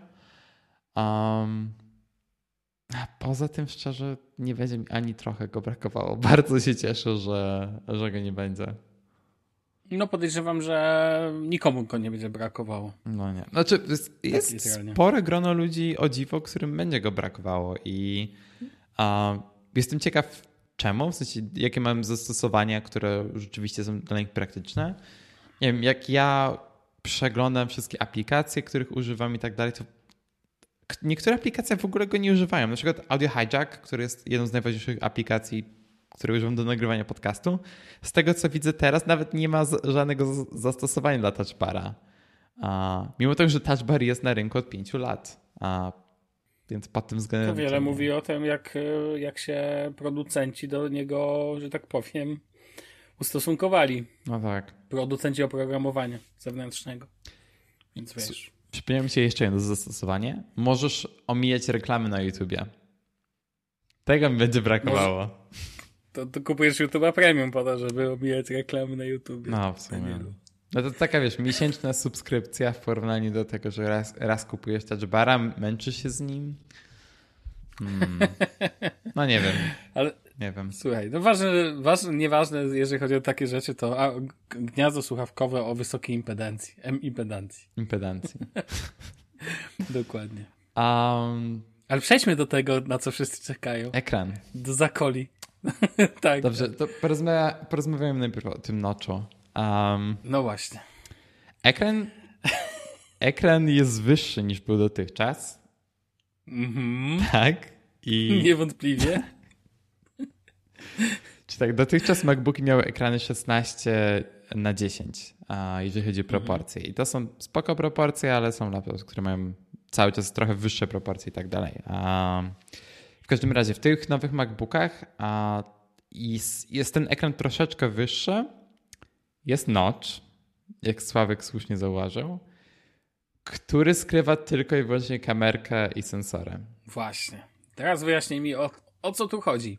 A poza tym, szczerze, nie będzie mi ani trochę go brakowało. *laughs* Bardzo się cieszę, że, że go nie będzie. No podejrzewam, że nikomu go nie będzie brakowało. No nie. Znaczy jest, tak jest spore grono ludzi o dziwo, którym będzie go brakowało i a, jestem ciekaw czemu, w sensie jakie mam zastosowania, które rzeczywiście są dla nich praktyczne. Nie wiem, jak ja przeglądam wszystkie aplikacje, których używam i tak dalej, to niektóre aplikacje w ogóle go nie używają. Na przykład Audio Hijack, który jest jedną z najważniejszych aplikacji, które używam do nagrywania podcastu. Z tego co widzę teraz, nawet nie ma żadnego zastosowania dla touchbara. Mimo tego, że touchbar jest na rynku od 5 lat. Więc pod tym względem. To wiele mówi o tym, jak, jak się producenci do niego, że tak powiem, ustosunkowali. No tak. Producenci oprogramowania zewnętrznego. Więc wiesz. Przypomniał mi się jeszcze jedno zastosowanie. Możesz omijać reklamy na YouTubie. Tego mi będzie brakowało. Może... To, to kupujesz YouTube'a Premium po to, żeby omijać reklamy na YouTubie. No, w sumie. No to taka, wiesz, miesięczna subskrypcja w porównaniu do tego, że raz, raz kupujesz touchbara, męczysz się z nim. Hmm. No nie wiem. *laughs* Ale nie wiem. Słuchaj, no ważne, ważne, nieważne, jeżeli chodzi o takie rzeczy, to a, gniazdo słuchawkowe o wysokiej impedancji. M impedancji. Impedancji. *laughs* Dokładnie. Um, Ale przejdźmy do tego, na co wszyscy czekają. Ekran. Do zakoli. *laughs* tak. Dobrze, to porozmawia, porozmawiamy najpierw o tym noczu. Um, no właśnie. Ekran, ekran jest wyższy niż był dotychczas. Mhm. tak. I... *laughs* Niewątpliwie. *laughs* Czy tak, dotychczas MacBooki miały ekrany 16 na 10, jeżeli chodzi o mhm. proporcje. I to są spoko proporcje, ale są laptopy, które mają cały czas trochę wyższe proporcje i tak dalej. W każdym razie w tych nowych MacBookach jest ten ekran troszeczkę wyższy, jest notch, jak Sławek słusznie zauważył, który skrywa tylko i wyłącznie kamerkę i sensory. Właśnie. Teraz wyjaśnij mi, o, o co tu chodzi.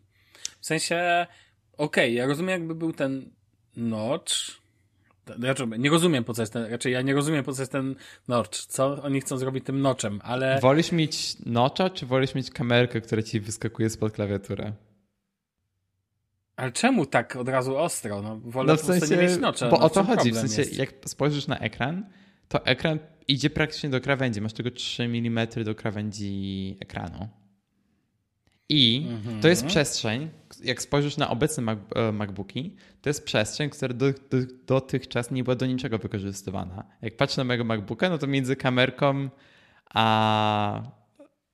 W sensie, okej, okay, ja rozumiem, jakby był ten notch. Raczej nie rozumiem, po co jest ten, raczej ja nie rozumiem, po co jest ten notch. Co oni chcą zrobić tym notchem, ale... Wolisz mieć notcha, czy wolisz mieć kamerkę, która ci wyskakuje spod klawiatury? Ale czemu tak od razu ostro? No, wolę no w sensie, nie mieć nocza. Bo no, o to chodzi, w sensie jest? jak spojrzysz na ekran, to ekran idzie praktycznie do krawędzi. Masz tylko 3 mm do krawędzi ekranu. I to jest mhm. przestrzeń, jak spojrzysz na obecne Mac, e, MacBooki, to jest przestrzeń, która do, do, dotychczas nie była do niczego wykorzystywana. Jak patrzę na mojego MacBooka, no to między kamerką a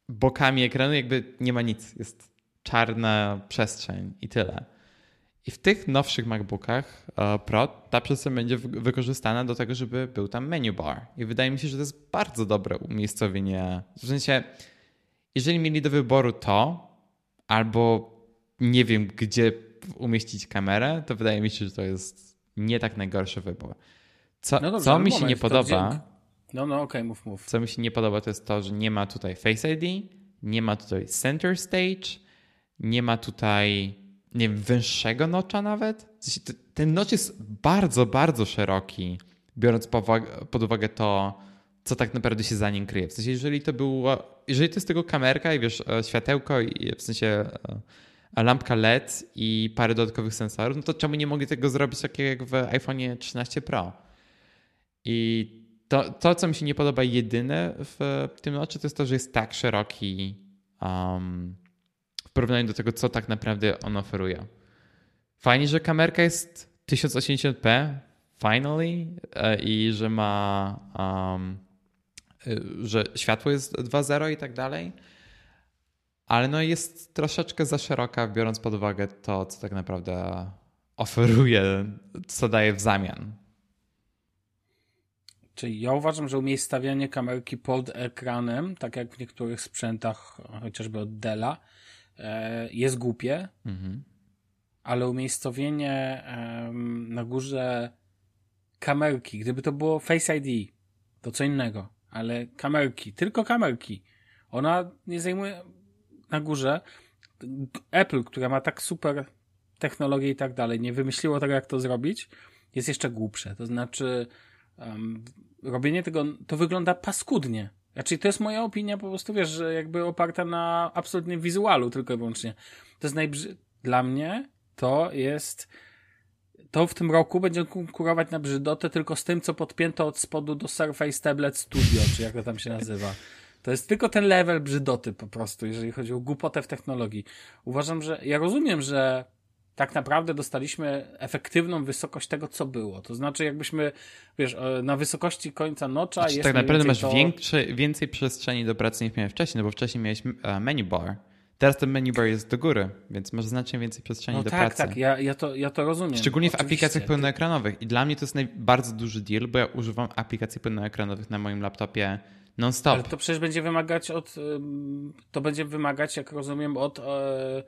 bokami ekranu jakby nie ma nic. Jest czarna przestrzeń i tyle. I w tych nowszych MacBookach e, Pro ta przestrzeń będzie wykorzystana do tego, żeby był tam menu bar. I wydaje mi się, że to jest bardzo dobre umiejscowienie. W sensie, jeżeli mieli do wyboru to, albo nie wiem, gdzie umieścić kamerę, to wydaje mi się, że to jest nie tak najgorszy wybór. Co, no dobrze, co mi się moment, nie podoba. No, no, okej, okay, mów, mów. Co mi się nie podoba, to jest to, że nie ma tutaj Face ID, nie ma tutaj Center Stage, nie ma tutaj, nie wiem, węższego nocza nawet. Ten nocz jest bardzo, bardzo szeroki, biorąc pod uwagę to, co tak naprawdę się za nim kryje. W sensie, jeżeli to było, jeżeli to jest tylko kamerka i wiesz, e, światełko i w sensie e, lampka LED i parę dodatkowych sensorów, no to czemu nie mogli tego zrobić takiego jak w iPhone 13 Pro? I to, to, co mi się nie podoba jedyne w tym noczy, to jest to, że jest tak szeroki um, w porównaniu do tego, co tak naprawdę on oferuje. Fajnie, że kamerka jest 1080p, finally, e, i że ma um, że światło jest 2.0 i tak dalej, ale no jest troszeczkę za szeroka, biorąc pod uwagę to, co tak naprawdę oferuje, co daje w zamian. Czyli ja uważam, że umiejscawianie kamerki pod ekranem, tak jak w niektórych sprzętach, chociażby od Della, e, jest głupie, mhm. ale umiejscowienie na górze kamerki, gdyby to było Face ID, to co innego, ale kamerki, tylko kamerki. Ona nie zajmuje na górze. Apple, która ma tak super technologię i tak dalej, nie wymyśliło tego, jak to zrobić, jest jeszcze głupsze. To znaczy, um, robienie tego, to wygląda paskudnie. Znaczy, to jest moja opinia, po prostu wiesz, że jakby oparta na absolutnie wizualu tylko i wyłącznie. To jest najbrzy... Dla mnie to jest to w tym roku będzie konkurować na brzydotę tylko z tym, co podpięto od spodu do Surface Tablet Studio, czy jak to tam się nazywa. To jest tylko ten level brzydoty po prostu, jeżeli chodzi o głupotę w technologii. Uważam, że ja rozumiem, że tak naprawdę dostaliśmy efektywną wysokość tego, co było. To znaczy, jakbyśmy, wiesz, e, na wysokości końca nocza znaczy, jest Tak naprawdę masz to... więcej przestrzeni do pracy niż miałeś wcześniej, no bo wcześniej miałeś e, menu bar. Teraz ten menu bar jest do góry, więc masz znacznie więcej przestrzeni no do tak, pracy. Tak, tak, ja, ja, to, ja to rozumiem. Szczególnie w Oczywiście. aplikacjach pełnoekranowych. I dla mnie to jest naj, bardzo duży deal, bo ja używam aplikacji pełnoekranowych na moim laptopie non-stop. Ale to przecież będzie wymagać od, to będzie wymagać, jak rozumiem, od, e,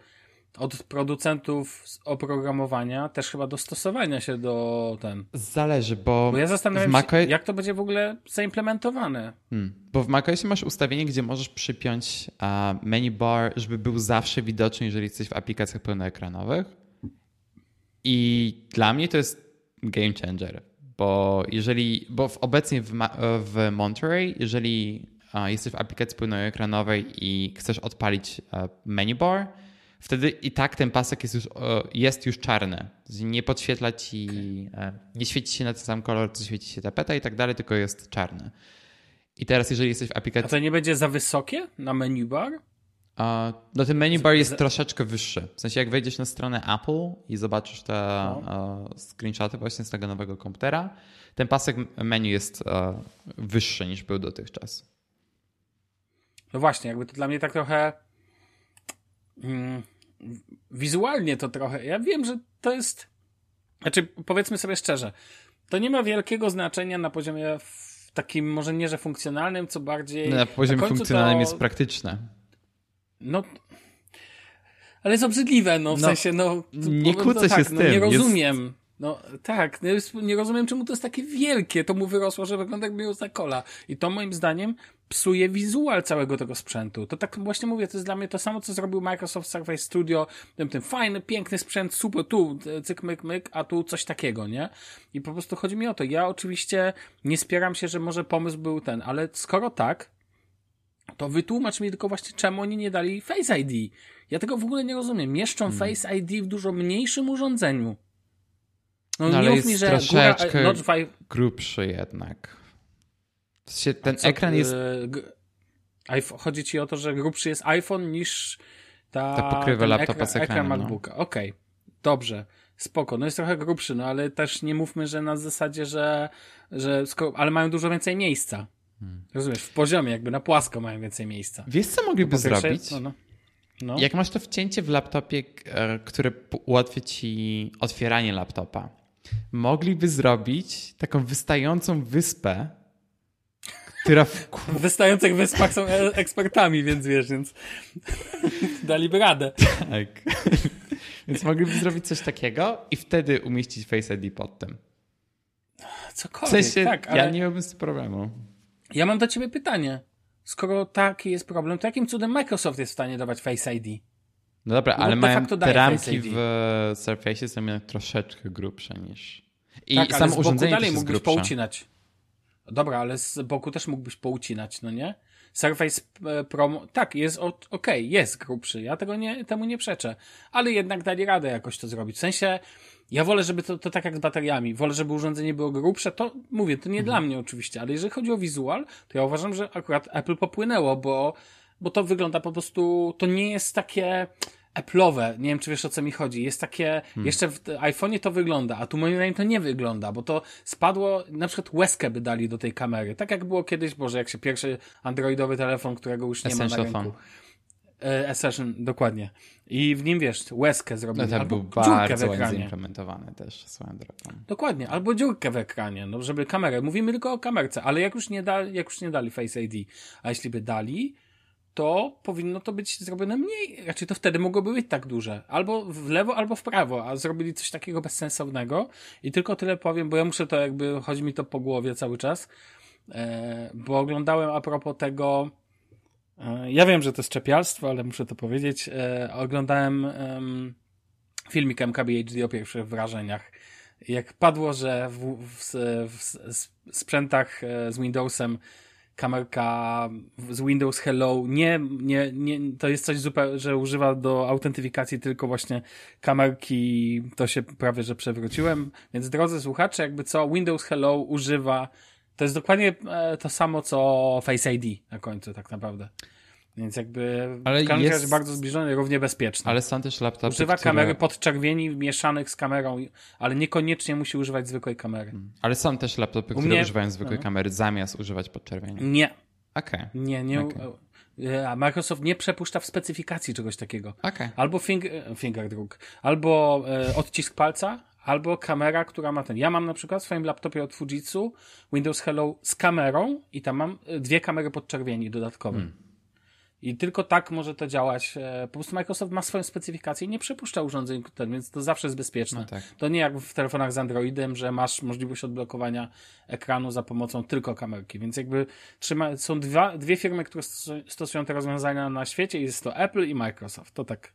od producentów oprogramowania też chyba dostosowania się do ten. Zależy, bo. Bo ja zastanawiam się, jak to będzie w ogóle zaimplementowane. Hmm. Bo w macOSie masz ustawienie, gdzie możesz przypiąć uh, menu bar, żeby był zawsze widoczny, jeżeli jesteś w aplikacjach pełnoekranowych. I dla mnie to jest game changer, bo jeżeli, bo w, obecnie w, w Monterey, jeżeli uh, jesteś w aplikacji pełnoekranowej i chcesz odpalić uh, menu bar, wtedy i tak ten pasek jest już, jest już czarny. Nie podświetla ci, nie świeci się na ten sam kolor, co świeci się tapeta i tak dalej, tylko jest czarny. I teraz, jeżeli jesteś w aplikacji. A to nie będzie za wysokie na menu bar? no ten menu bar jest troszeczkę wyższy. W sensie, jak wejdziesz na stronę Apple i zobaczysz te no. screenshoty właśnie z tego nowego komputera, ten pasek menu jest wyższy niż był dotychczas. No właśnie, jakby to dla mnie tak trochę Mm, wizualnie to trochę. Ja wiem, że to jest. Znaczy, powiedzmy sobie szczerze, to nie ma wielkiego znaczenia na poziomie takim, może nie, że funkcjonalnym, co bardziej. No, na poziomie na funkcjonalnym to... jest praktyczne. No. Ale jest obrzydliwe, no w no, sensie, no. Nie kłócę się tak, z no, tym. Nie rozumiem. No tak, no, nie rozumiem czemu to jest takie wielkie. To mu wyrosło, że wygląda jak miał kola. I to moim zdaniem psuje wizual całego tego sprzętu. To tak właśnie mówię, to jest dla mnie to samo, co zrobił Microsoft Surface Studio, tym, tym fajny, piękny sprzęt, super, tu cyk, myk, myk, a tu coś takiego, nie? I po prostu chodzi mi o to. Ja oczywiście nie spieram się, że może pomysł był ten, ale skoro tak, to wytłumacz mi tylko właśnie, czemu oni nie dali Face ID. Ja tego w ogóle nie rozumiem. Mieszczą hmm. Face ID w dużo mniejszym urządzeniu. No, no nie mów mi, że troszeczkę góra, Notch grubszy jednak. Ten co, ekran jest... Yy, chodzi ci o to, że grubszy jest iPhone niż ta, ta pokrywa laptopa z ekranem, ekran no. MacBooka. No. Okej, okay. dobrze. Spoko, no jest trochę grubszy, no ale też nie mówmy, że na zasadzie, że, że skoro, ale mają dużo więcej miejsca. Hmm. Rozumiesz, w poziomie, jakby na płasko mają więcej miejsca. Wiesz, co mogliby zrobić? No, no. No. Jak masz to wcięcie w laptopie, e, które ułatwi ci otwieranie laptopa, mogliby zrobić taką wystającą wyspę, która w... w wystających wyspach są e- ekspertami, więc wiesz, więc *laughs* daliby radę. Tak. *laughs* więc mogliby zrobić coś takiego i wtedy umieścić Face ID pod tym. Cokolwiek, w sensie, tak, ale... Ja nie miałbym z tym problemu. Ja mam do ciebie pytanie. Skoro taki jest problem, to jakim cudem Microsoft jest w stanie dawać Face ID? No dobra, no ale mają te ramki w Surface są jednak troszeczkę grubsze niż... I tak, samo urządzenie dalej mógłbyś grubsze. poucinać. Dobra, ale z boku też mógłbyś poucinać, no nie? Surface e, Pro, tak, jest okej, okay, jest grubszy, ja tego nie, temu nie przeczę, ale jednak dali radę jakoś to zrobić. W sensie, ja wolę, żeby to, to tak jak z bateriami, wolę, żeby urządzenie było grubsze, to mówię, to nie mhm. dla mnie oczywiście, ale jeżeli chodzi o wizual, to ja uważam, że akurat Apple popłynęło, bo, bo to wygląda po prostu, to nie jest takie, Apple'owe, nie wiem czy wiesz o co mi chodzi, jest takie, hmm. jeszcze w iPhone'ie to wygląda, a tu moim zdaniem to nie wygląda, bo to spadło, na przykład łezkę by dali do tej kamery, tak jak było kiedyś, Boże, jak się pierwszy androidowy telefon, którego już nie Essential ma na rynku. E, Essential, dokładnie. I w nim, wiesz, łezkę zrobili. No to był bardzo ładnie zaimplementowany też swoją drogą. Dokładnie, albo dziurkę w ekranie, no żeby kamerę, mówimy tylko o kamerce, ale jak już nie, da, jak już nie dali Face ID, a jeśli by dali, to powinno to być zrobione mniej. Raczej to wtedy mogłoby być tak duże. Albo w lewo, albo w prawo, a zrobili coś takiego bezsensownego. I tylko tyle powiem, bo ja muszę to jakby, chodzi mi to po głowie cały czas, e, bo oglądałem a propos tego, e, ja wiem, że to jest czepialstwo, ale muszę to powiedzieć, e, oglądałem filmik MKBHD o pierwszych wrażeniach. Jak padło, że w, w, w, w sprzętach z Windowsem kamerka z Windows Hello nie, nie, nie, to jest coś zupełnie, że używa do autentyfikacji tylko właśnie kamerki, to się prawie, że przewróciłem. Więc drodzy słuchacze, jakby co Windows Hello używa, to jest dokładnie e, to samo co Face ID na końcu tak naprawdę. Więc jakby ale jest, jest bardzo zbliżony, równie bezpieczny. Ale są też laptopy, Używa które... kamery podczerwieni mieszanych z kamerą, ale niekoniecznie musi używać zwykłej kamery. Hmm. Ale są też laptopy, które mnie... używają zwykłej no. kamery zamiast używać podczerwieni. Nie. Okej. Okay. Nie, nie. Okay. A Microsoft nie przepuszcza w specyfikacji czegoś takiego. Okay. Albo finger, fingerdruk, albo e, odcisk palca, albo kamera, która ma ten. Ja mam na przykład w swoim laptopie od Fujitsu Windows Hello z kamerą i tam mam e, dwie kamery podczerwieni dodatkowe. Hmm. I tylko tak może to działać. E, po prostu Microsoft ma swoją specyfikację i nie przepuszcza urządzeń, więc to zawsze jest bezpieczne. No tak. To nie jak w telefonach z Androidem, że masz możliwość odblokowania ekranu za pomocą tylko kamerki. Więc jakby trzyma, są dwa, dwie firmy, które stosują te rozwiązania na świecie. Jest to Apple i Microsoft. To tak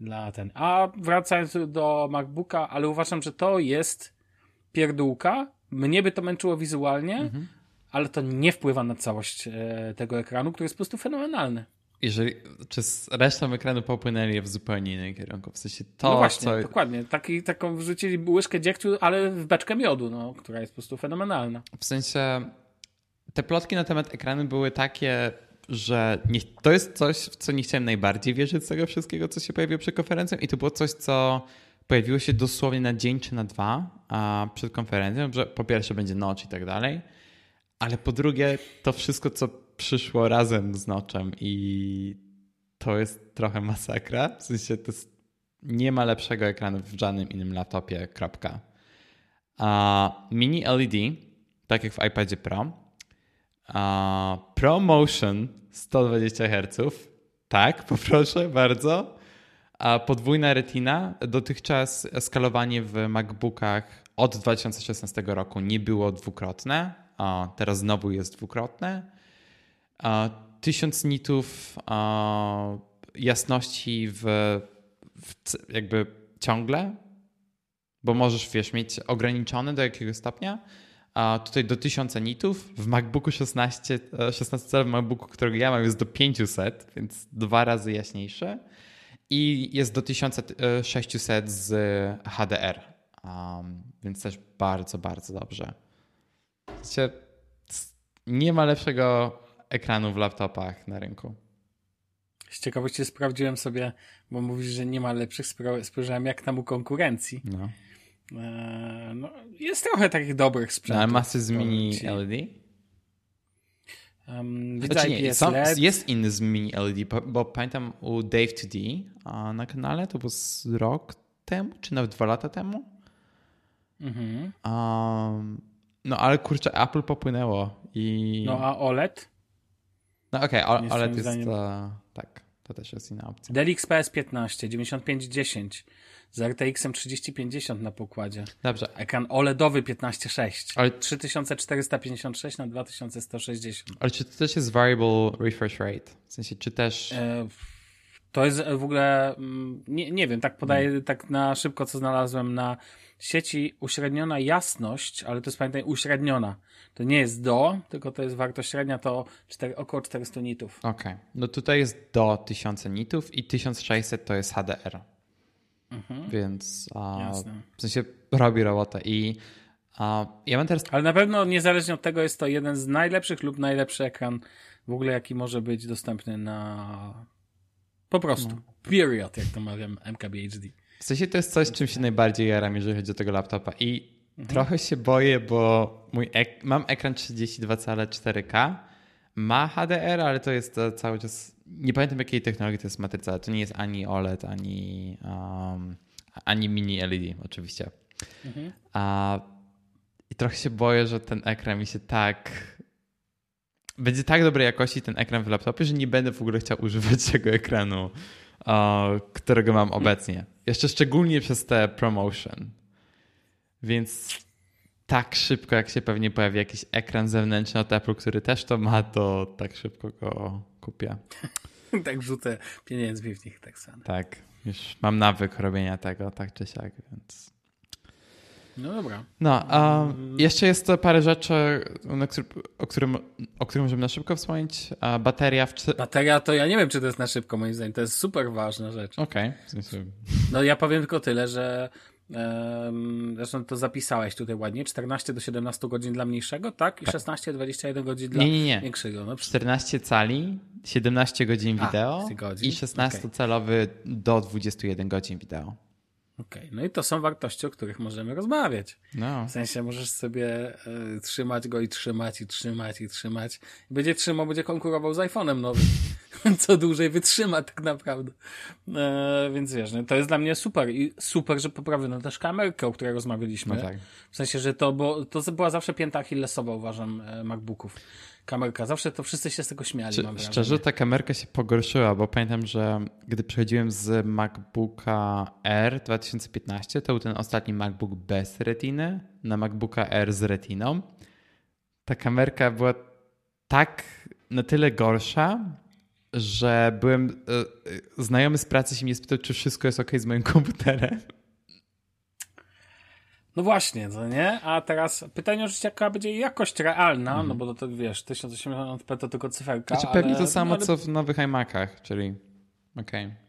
dla ten. A wracając do MacBooka, ale uważam, że to jest pierdółka. Mnie by to męczyło wizualnie, mhm ale to nie wpływa na całość e, tego ekranu, który jest po prostu fenomenalny. Jeżeli, czy z resztą ekranu popłynęli w zupełnie innym kierunku, w sensie to, No właśnie, co... dokładnie. Taki, taką wrzucili łyżkę dziegciu, ale w beczkę miodu, no, która jest po prostu fenomenalna. W sensie te plotki na temat ekranu były takie, że nie, to jest coś, w co nie chciałem najbardziej wierzyć z tego wszystkiego, co się pojawiło przed konferencją i to było coś, co pojawiło się dosłownie na dzień czy na dwa a przed konferencją, że po pierwsze będzie noc i tak dalej, ale po drugie, to wszystko, co przyszło razem z noczem i to jest trochę masakra. W sensie to jest, nie ma lepszego ekranu w żadnym innym laptopie, kropka. A mini LED, tak jak w iPadzie Pro. A ProMotion 120 Hz. Tak, *laughs* poproszę bardzo. A podwójna retina. Dotychczas skalowanie w MacBookach od 2016 roku nie było dwukrotne a teraz znowu jest dwukrotne. A 1000 nitów jasności w, w, jakby ciągle, bo możesz, wiesz, mieć ograniczone do jakiegoś stopnia. A tutaj do 1000 nitów. W MacBooku 16, 16 calowy MacBooku, którego ja mam, jest do 500, więc dwa razy jaśniejszy. I jest do 1600 z HDR, um, więc też bardzo, bardzo dobrze nie ma lepszego ekranu w laptopach na rynku. Z ciekawości sprawdziłem sobie, bo mówisz, że nie ma lepszych, spojrzałem jak tam u konkurencji. No. Eee, no jest trochę takich dobrych sprzętów. No, ale masy z mini LED? Um, znaczy nie, są, jest inny z mini LED, bo, bo pamiętam u Dave 2D na kanale, to było z rok temu, czy nawet dwa lata temu. Mhm. Um, no ale kurczę, Apple popłynęło i... No a OLED? No okej, okay, OLED jest... Zdaniem... tak, to też jest inna opcja. Dell XPS 15, 9510 z RTX 3050 na pokładzie. Dobrze. Ekran OLEDowy 15.6. Ale... 3456 na 2160. Ale czy to też jest variable refresh rate? W sensie, czy też... E, to jest w ogóle, mm, nie, nie wiem, tak podaję hmm. tak na szybko, co znalazłem na sieci uśredniona jasność, ale to jest pamiętaj uśredniona. To nie jest do, tylko to jest wartość średnia, to 4, około 400 nitów. Okej. Okay. No tutaj jest do 1000 nitów i 1600 to jest HDR. Mhm. Więc a, w sensie robi robotę i a, ja mam teraz... Ale na pewno niezależnie od tego jest to jeden z najlepszych lub najlepszy ekran w ogóle jaki może być dostępny na po prostu. No. Period, jak to mawiam MKBHD. W sensie to jest coś, czym się najbardziej jaram, jeżeli chodzi o tego laptopa. I mhm. trochę się boję, bo mój ek mam ekran 32 cale 4K, ma HDR, ale to jest cały czas. Nie pamiętam jakiej technologii to jest matryca. To nie jest ani OLED, ani, um, ani mini LED, oczywiście. Mhm. A, I trochę się boję, że ten ekran mi się tak będzie tak dobrej jakości ten ekran w laptopie, że nie będę w ogóle chciał używać *laughs* tego ekranu, którego mam obecnie. Jeszcze szczególnie przez te promotion. Więc tak szybko, jak się pewnie pojawi jakiś ekran zewnętrzny od Apple, który też to ma, to tak szybko go kupię. *laughs* tak rzucę pieniędzmi w nich tak samo. Tak, już mam nawyk robienia tego, tak czy siak, więc... No dobra. No, a jeszcze jest parę rzeczy, o którym, o którym możemy na szybko wspomnieć. A bateria w... Bateria to ja nie wiem, czy to jest na szybko, moim zdaniem. To jest super ważna rzecz. Okej. Okay. No ja powiem tylko tyle, że Zresztą to zapisałeś tutaj ładnie. 14 do 17 godzin dla mniejszego, tak? I 16 do 21 godzin dla nie, nie, nie. większego. No, 14 cali, 17 godzin wideo A, godzin? i 16 okay. calowy do 21 godzin wideo. Okej, okay. no i to są wartości, o których możemy rozmawiać. No. W sensie możesz sobie y, trzymać go i trzymać i trzymać i trzymać. Będzie trzymał, będzie konkurował z iPhone'em nowym. *laughs* Co dłużej wytrzyma tak naprawdę. E, więc wiesz, no, to jest dla mnie super i super, że poprawiono też kamerkę, o której rozmawialiśmy. No tak. W sensie, że to, bo to była zawsze pięta Achillesowa, uważam, e, MacBooków kamerka. Zawsze to wszyscy się z tego śmiali. Szczerze, ta kamerka się pogorszyła, bo pamiętam, że gdy przechodziłem z MacBooka R 2015, to był ten ostatni MacBook bez retiny na MacBooka R z retiną. Ta kamerka była tak na tyle gorsza, że byłem. E, e, znajomy z pracy się mnie spytał, czy wszystko jest ok z moim komputerem. No właśnie, to nie? A teraz pytanie oczywiście, jaka będzie jakość realna, mm. no bo to, wiesz, 1080p to tylko cyferka. Znaczy pewnie ale, to samo, no, ale... co w nowych iMacach, czyli okej. Okay.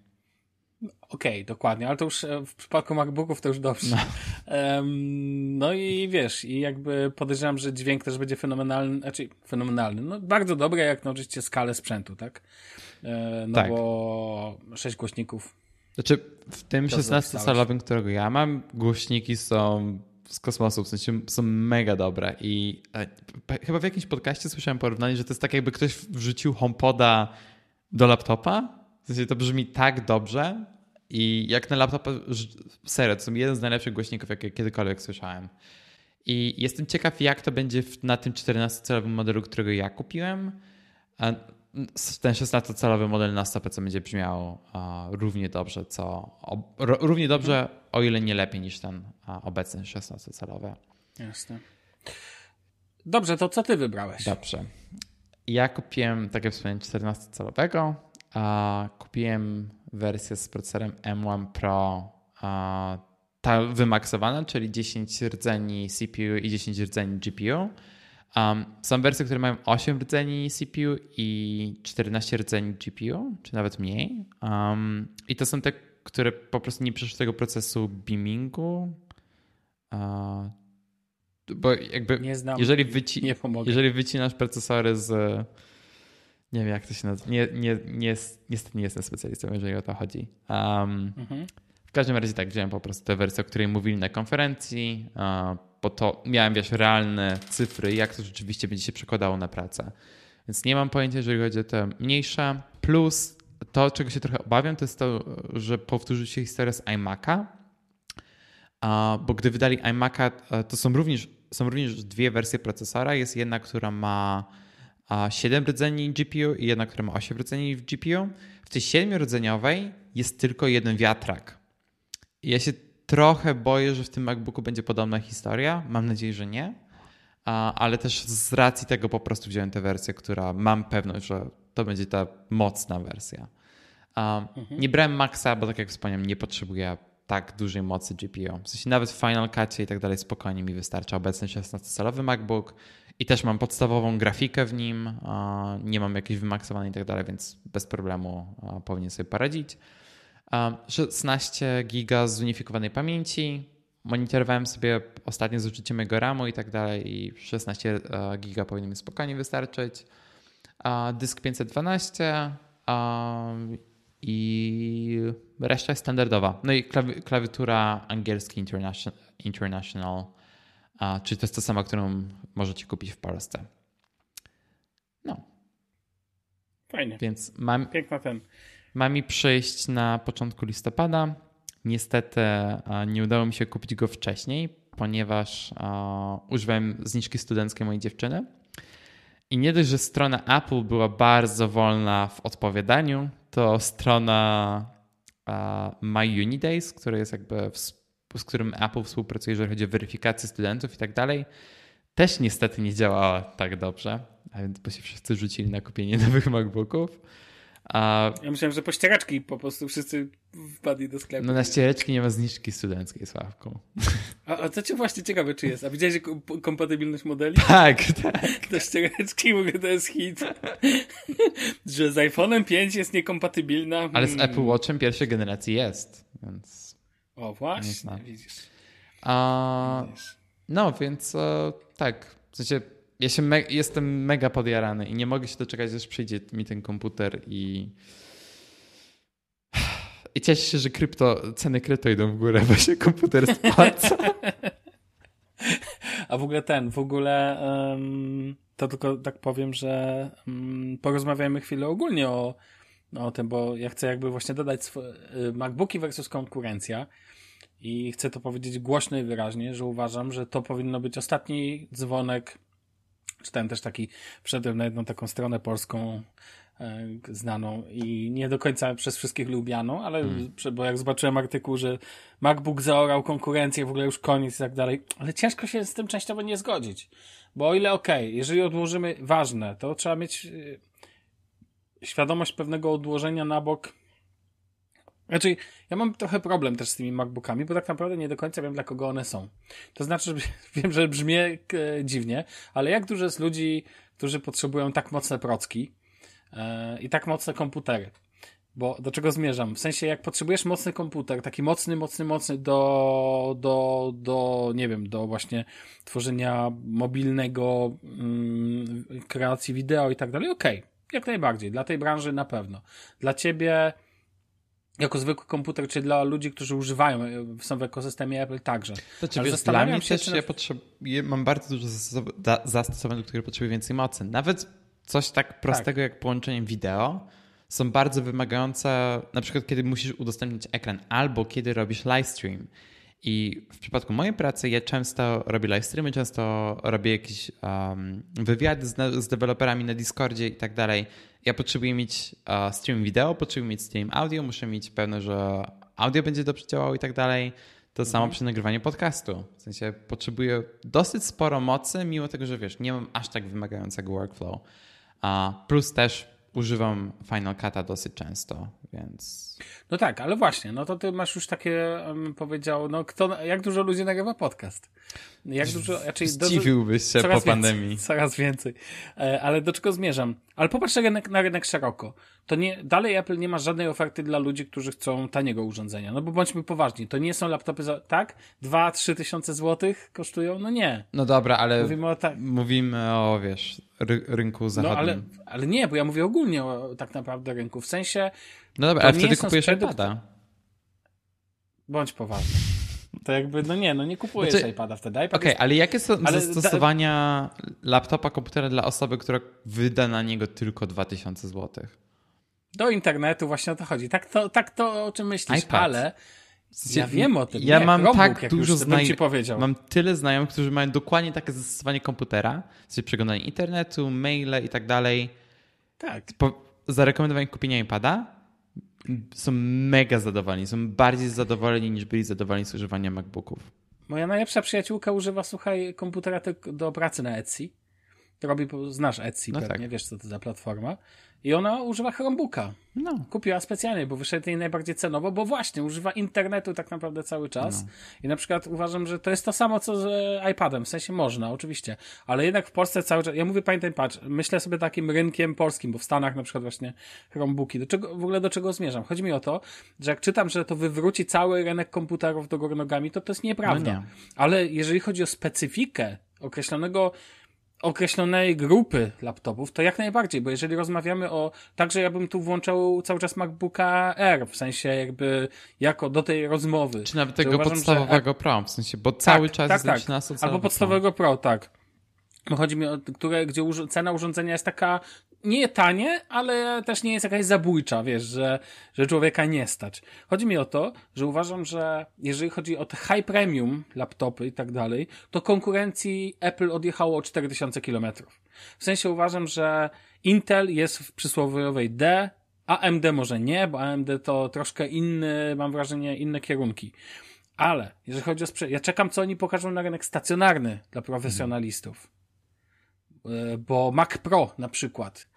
Okej, okay, dokładnie, ale to już e, w przypadku MacBooków to już dobrze. No. Um, no i wiesz, i jakby podejrzewam, że dźwięk też będzie fenomenalny, znaczy fenomenalny, no bardzo dobry, jak na oczywiście skalę sprzętu, tak? E, no tak. bo sześć głośników znaczy, w tym 16-calowym, którego ja mam, głośniki są z kosmosu, w sensie są mega dobre i e, chyba w jakimś podcaście słyszałem porównanie, że to jest tak jakby ktoś wrzucił HomePoda do laptopa. W sensie to brzmi tak dobrze i jak na laptopa, serio, to są jeden z najlepszych głośników, jakie kiedykolwiek słyszałem. I jestem ciekaw, jak to będzie na tym 14-calowym modelu, którego ja kupiłem ten 16-calowy model na stopę, co będzie brzmiał równie dobrze, co, o, równie dobrze, o ile nie lepiej niż ten obecny 16-calowy. Jasne. Dobrze, to co ty wybrałeś? Dobrze. Ja kupiłem, tak jak wspomniałem, 14-calowego. Kupiłem wersję z procesorem M1 Pro, ta wymaksowana, czyli 10 rdzeni CPU i 10 rdzeni GPU. Um, są wersje, które mają 8 rdzeni CPU i 14 rdzeni GPU, czy nawet mniej. Um, I to są te, które po prostu nie przeszły tego procesu beamingu. Uh, bo jakby, nie znam, jeżeli, wyci *laughs* nie jeżeli wycinasz procesory z. Nie wiem, jak to się nazywa. Nie, nie, nie, niestety nie jestem specjalistą, jeżeli o to chodzi. Um, mhm. W każdym razie tak, wziąłem po prostu tę wersję, o której mówili na konferencji. Uh, bo to miałem, wiesz, realne cyfry, jak to rzeczywiście będzie się przekładało na pracę. Więc nie mam pojęcia, jeżeli chodzi o te mniejsze. Plus to, czego się trochę obawiam, to jest to, że powtórzy się historia z iMac'a, bo gdy wydali iMac'a, to są również, są również dwie wersje procesora. Jest jedna, która ma 7 rdzeni GPU i jedna, która ma 8 rdzeni GPU. W tej 7-rdzeniowej jest tylko jeden wiatrak. Ja się trochę boję, że w tym MacBooku będzie podobna historia. Mam nadzieję, że nie. Ale też z racji tego po prostu wziąłem tę wersję, która mam pewność, że to będzie ta mocna wersja. Mhm. Nie brałem Maxa, bo tak jak wspomniałem, nie potrzebuję tak dużej mocy GPU. W sensie nawet w Final Cutie i tak dalej spokojnie mi wystarcza obecny 16-calowy MacBook i też mam podstawową grafikę w nim, nie mam jakiejś wymaksowanej i tak dalej, więc bez problemu powinien sobie poradzić. 16 giga zunifikowanej pamięci. Monitorowałem sobie ostatnie zużycie mojego RAMu i tak dalej i 16 e, giga powinien mi spokojnie wystarczyć. Dysk 512 i reszta jest standardowa. No i klawiatura angielski International, international czyli to jest ta sama, którą możecie kupić w Polsce. No. Fajnie. Więc mam. Piękna ten. Ma mi przyjść na początku listopada. Niestety nie udało mi się kupić go wcześniej, ponieważ używałem zniżki studenckiej mojej dziewczyny. I nie dość, że strona Apple była bardzo wolna w odpowiadaniu, to strona uh, My Unidays, która jest jakby z którym Apple współpracuje, jeżeli chodzi o weryfikację studentów i tak dalej, też niestety nie działała tak dobrze, a więc bo się wszyscy rzucili na kupienie *laughs* nowych MacBooków. A... Ja myślałem, że po ścieraczki po prostu wszyscy wpadli do sklepu. No na ściereczki nie ma zniżki studenckiej, Sławku. A, a to cię właśnie ciekawe, czy jest. A widziałeś kompatybilność modeli? *laughs* Tak, tak. Do ściereczki mówię, to jest hit. *laughs* że z iPhone'em 5 jest niekompatybilna. Ale z hmm. Apple Watchem pierwszej generacji jest, więc... O, właśnie, widzisz. A... No, więc e, tak, w sensie ja się me jestem mega podjarany i nie mogę się doczekać, aż przyjdzie mi ten komputer i i cieszę się, że krypto, ceny krypto idą w górę, bo się komputer spłaca. *laughs* A w ogóle ten, w ogóle um, to tylko tak powiem, że um, porozmawiajmy chwilę ogólnie o, o tym, bo ja chcę jakby właśnie dodać swoje, MacBooki versus konkurencja i chcę to powiedzieć głośno i wyraźnie, że uważam, że to powinno być ostatni dzwonek Czytałem też taki, wszedłem na jedną taką stronę polską e, znaną i nie do końca przez wszystkich lubianą, ale hmm. bo jak zobaczyłem artykuł, że MacBook zaorał konkurencję, w ogóle już koniec i tak dalej, ale ciężko się z tym częściowo nie zgodzić. Bo o ile okej, okay, jeżeli odłożymy ważne, to trzeba mieć e, świadomość pewnego odłożenia na bok znaczy, ja mam trochę problem też z tymi MacBookami, bo tak naprawdę nie do końca wiem, dla kogo one są. To znaczy, że *laughs* wiem, że brzmi e, dziwnie, ale jak dużo jest ludzi, którzy potrzebują tak mocne procki e, i tak mocne komputery? Bo do czego zmierzam? W sensie, jak potrzebujesz mocny komputer, taki mocny, mocny, mocny do, do, do nie wiem, do właśnie tworzenia mobilnego, mm, kreacji wideo i tak dalej, okej, okay, jak najbardziej. Dla tej branży na pewno. Dla ciebie jako zwykły komputer, czy dla ludzi, którzy używają, e, są w ekosystemie Apple także. To czy wiesz, dla mnie też ja potrzebuję, mam bardzo dużo zastosowań, do których potrzebuję więcej mocy. Nawet coś tak prostego tak. jak połączenie wideo są bardzo wymagające, na przykład kiedy musisz udostępnić ekran albo kiedy robisz live stream. I w przypadku mojej pracy ja często robię live streamy, często robię jakieś um, wywiady z, z deweloperami na Discordzie i tak dalej ja potrzebuję mieć uh, stream wideo, potrzebuję mieć stream audio, muszę mieć pewne, że audio będzie dobrze działało i tak dalej. To mhm. samo przy nagrywaniu podcastu. W sensie potrzebuję dosyć sporo mocy, mimo tego, że wiesz, nie mam aż tak wymagającego workflow. Uh, plus też używam Final Cut'a dosyć często, więc... No tak, ale właśnie, no to ty masz już takie, um, powiedział, no kto, jak dużo ludzi nagrywa podcast? Jak dużo, raczej Zdziwiłbyś się po pandemii. Więcej, coraz więcej. E, ale do czego zmierzam? Ale popatrz na rynek, na rynek szeroko. To nie, dalej Apple nie ma żadnej oferty dla ludzi, którzy chcą taniego urządzenia. No bo bądźmy poważni, to nie są laptopy za, tak? 2-3 tysiące złotych kosztują? No nie. No dobra, ale mówimy o, tak. mówimy o wiesz, ry rynku zachodnim. No ale, ale nie, bo ja mówię ogólnie o tak naprawdę rynku. W sensie no dobra, ale wtedy kupujesz iPada. Bądź poważny. To jakby, no nie, no nie kupujesz znaczy, iPada wtedy. Okej, okay, jest... ale jakie są ale zastosowania da... laptopa, komputera dla osoby, która wyda na niego tylko 2000 zł? Do internetu właśnie o to chodzi. Tak to, tak to o czym myślisz, iPad. ale... Ja wiem o tym. Ja nie, mam Chromebook, tak dużo znajomych. Mam tyle znajomych, którzy mają dokładnie takie zastosowanie komputera, czyli przeglądanie internetu, maile i tak dalej. Tak. Po, zarekomendowanie kupienia iPada są mega zadowoleni. Są bardziej zadowoleni niż byli zadowoleni z używania MacBooków. Moja najlepsza przyjaciółka używa, słuchaj, komputera do pracy na Etsy. Robi, znasz Etsy no pewnie, tak. wiesz co to za platforma. I ona używa Chromebooka. No. Kupiła specjalnie, bo wyszedł jej najbardziej cenowo, bo właśnie używa internetu tak naprawdę cały czas. No. I na przykład uważam, że to jest to samo co z e, iPadem. W sensie można, oczywiście. Ale jednak w Polsce cały czas, ja mówię, pamiętaj, patrz, myślę sobie takim rynkiem polskim, bo w Stanach na przykład właśnie Chromebooki. Do czego, w ogóle do czego zmierzam? Chodzi mi o to, że jak czytam, że to wywróci cały rynek komputerów do góry nogami, to to jest nieprawda. No nie. Ale jeżeli chodzi o specyfikę określonego określonej grupy laptopów, to jak najbardziej, bo jeżeli rozmawiamy o, także ja bym tu włączał cały czas MacBooka Air, w sensie jakby jako do tej rozmowy. Czy nawet tego uważam, podstawowego że... Pro, w sensie, bo cały tak, czas tak, tak. na Albo podstawowego Pro, tak. Chodzi mi o, które, gdzie cena urządzenia jest taka nie tanie, ale też nie jest jakaś zabójcza, wiesz, że, że człowieka nie stać. Chodzi mi o to, że uważam, że jeżeli chodzi o te high premium laptopy i tak dalej, to konkurencji Apple odjechało o 4000 km. W sensie uważam, że Intel jest w przysłowiowej D, AMD może nie, bo AMD to troszkę inny, mam wrażenie, inne kierunki. Ale jeżeli chodzi o sprzedaż, ja czekam, co oni pokażą na rynek stacjonarny dla profesjonalistów. E, bo Mac Pro na przykład,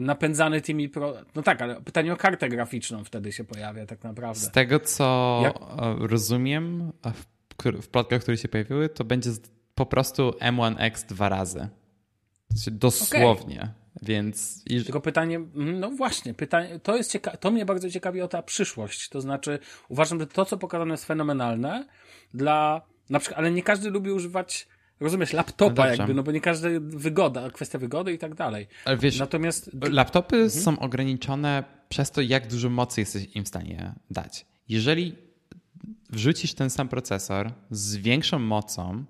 napędzany tymi Pro, no tak, ale pytanie o kartę graficzną wtedy się pojawia tak naprawdę. Z tego, co Jak? E, rozumiem w, w plotkach, które się pojawiły, to będzie po prostu M1X dwa razy. Dosłownie. Okay. Więc. Tylko pytanie, mm, no właśnie, pytanie, to jest cieka- to mnie bardzo ciekawi o ta przyszłość. To znaczy, uważam, że to, co pokazane jest fenomenalne dla. Na przykład, ale nie każdy lubi używać rozumiesz, laptopa no jakby, no bo nie każda wygoda, kwestia wygody i tak dalej. Ale wiesz, Natomiast... laptopy mhm. są ograniczone przez to, jak dużo mocy jesteś im w stanie dać. Jeżeli wrzucisz ten sam procesor z większą mocą,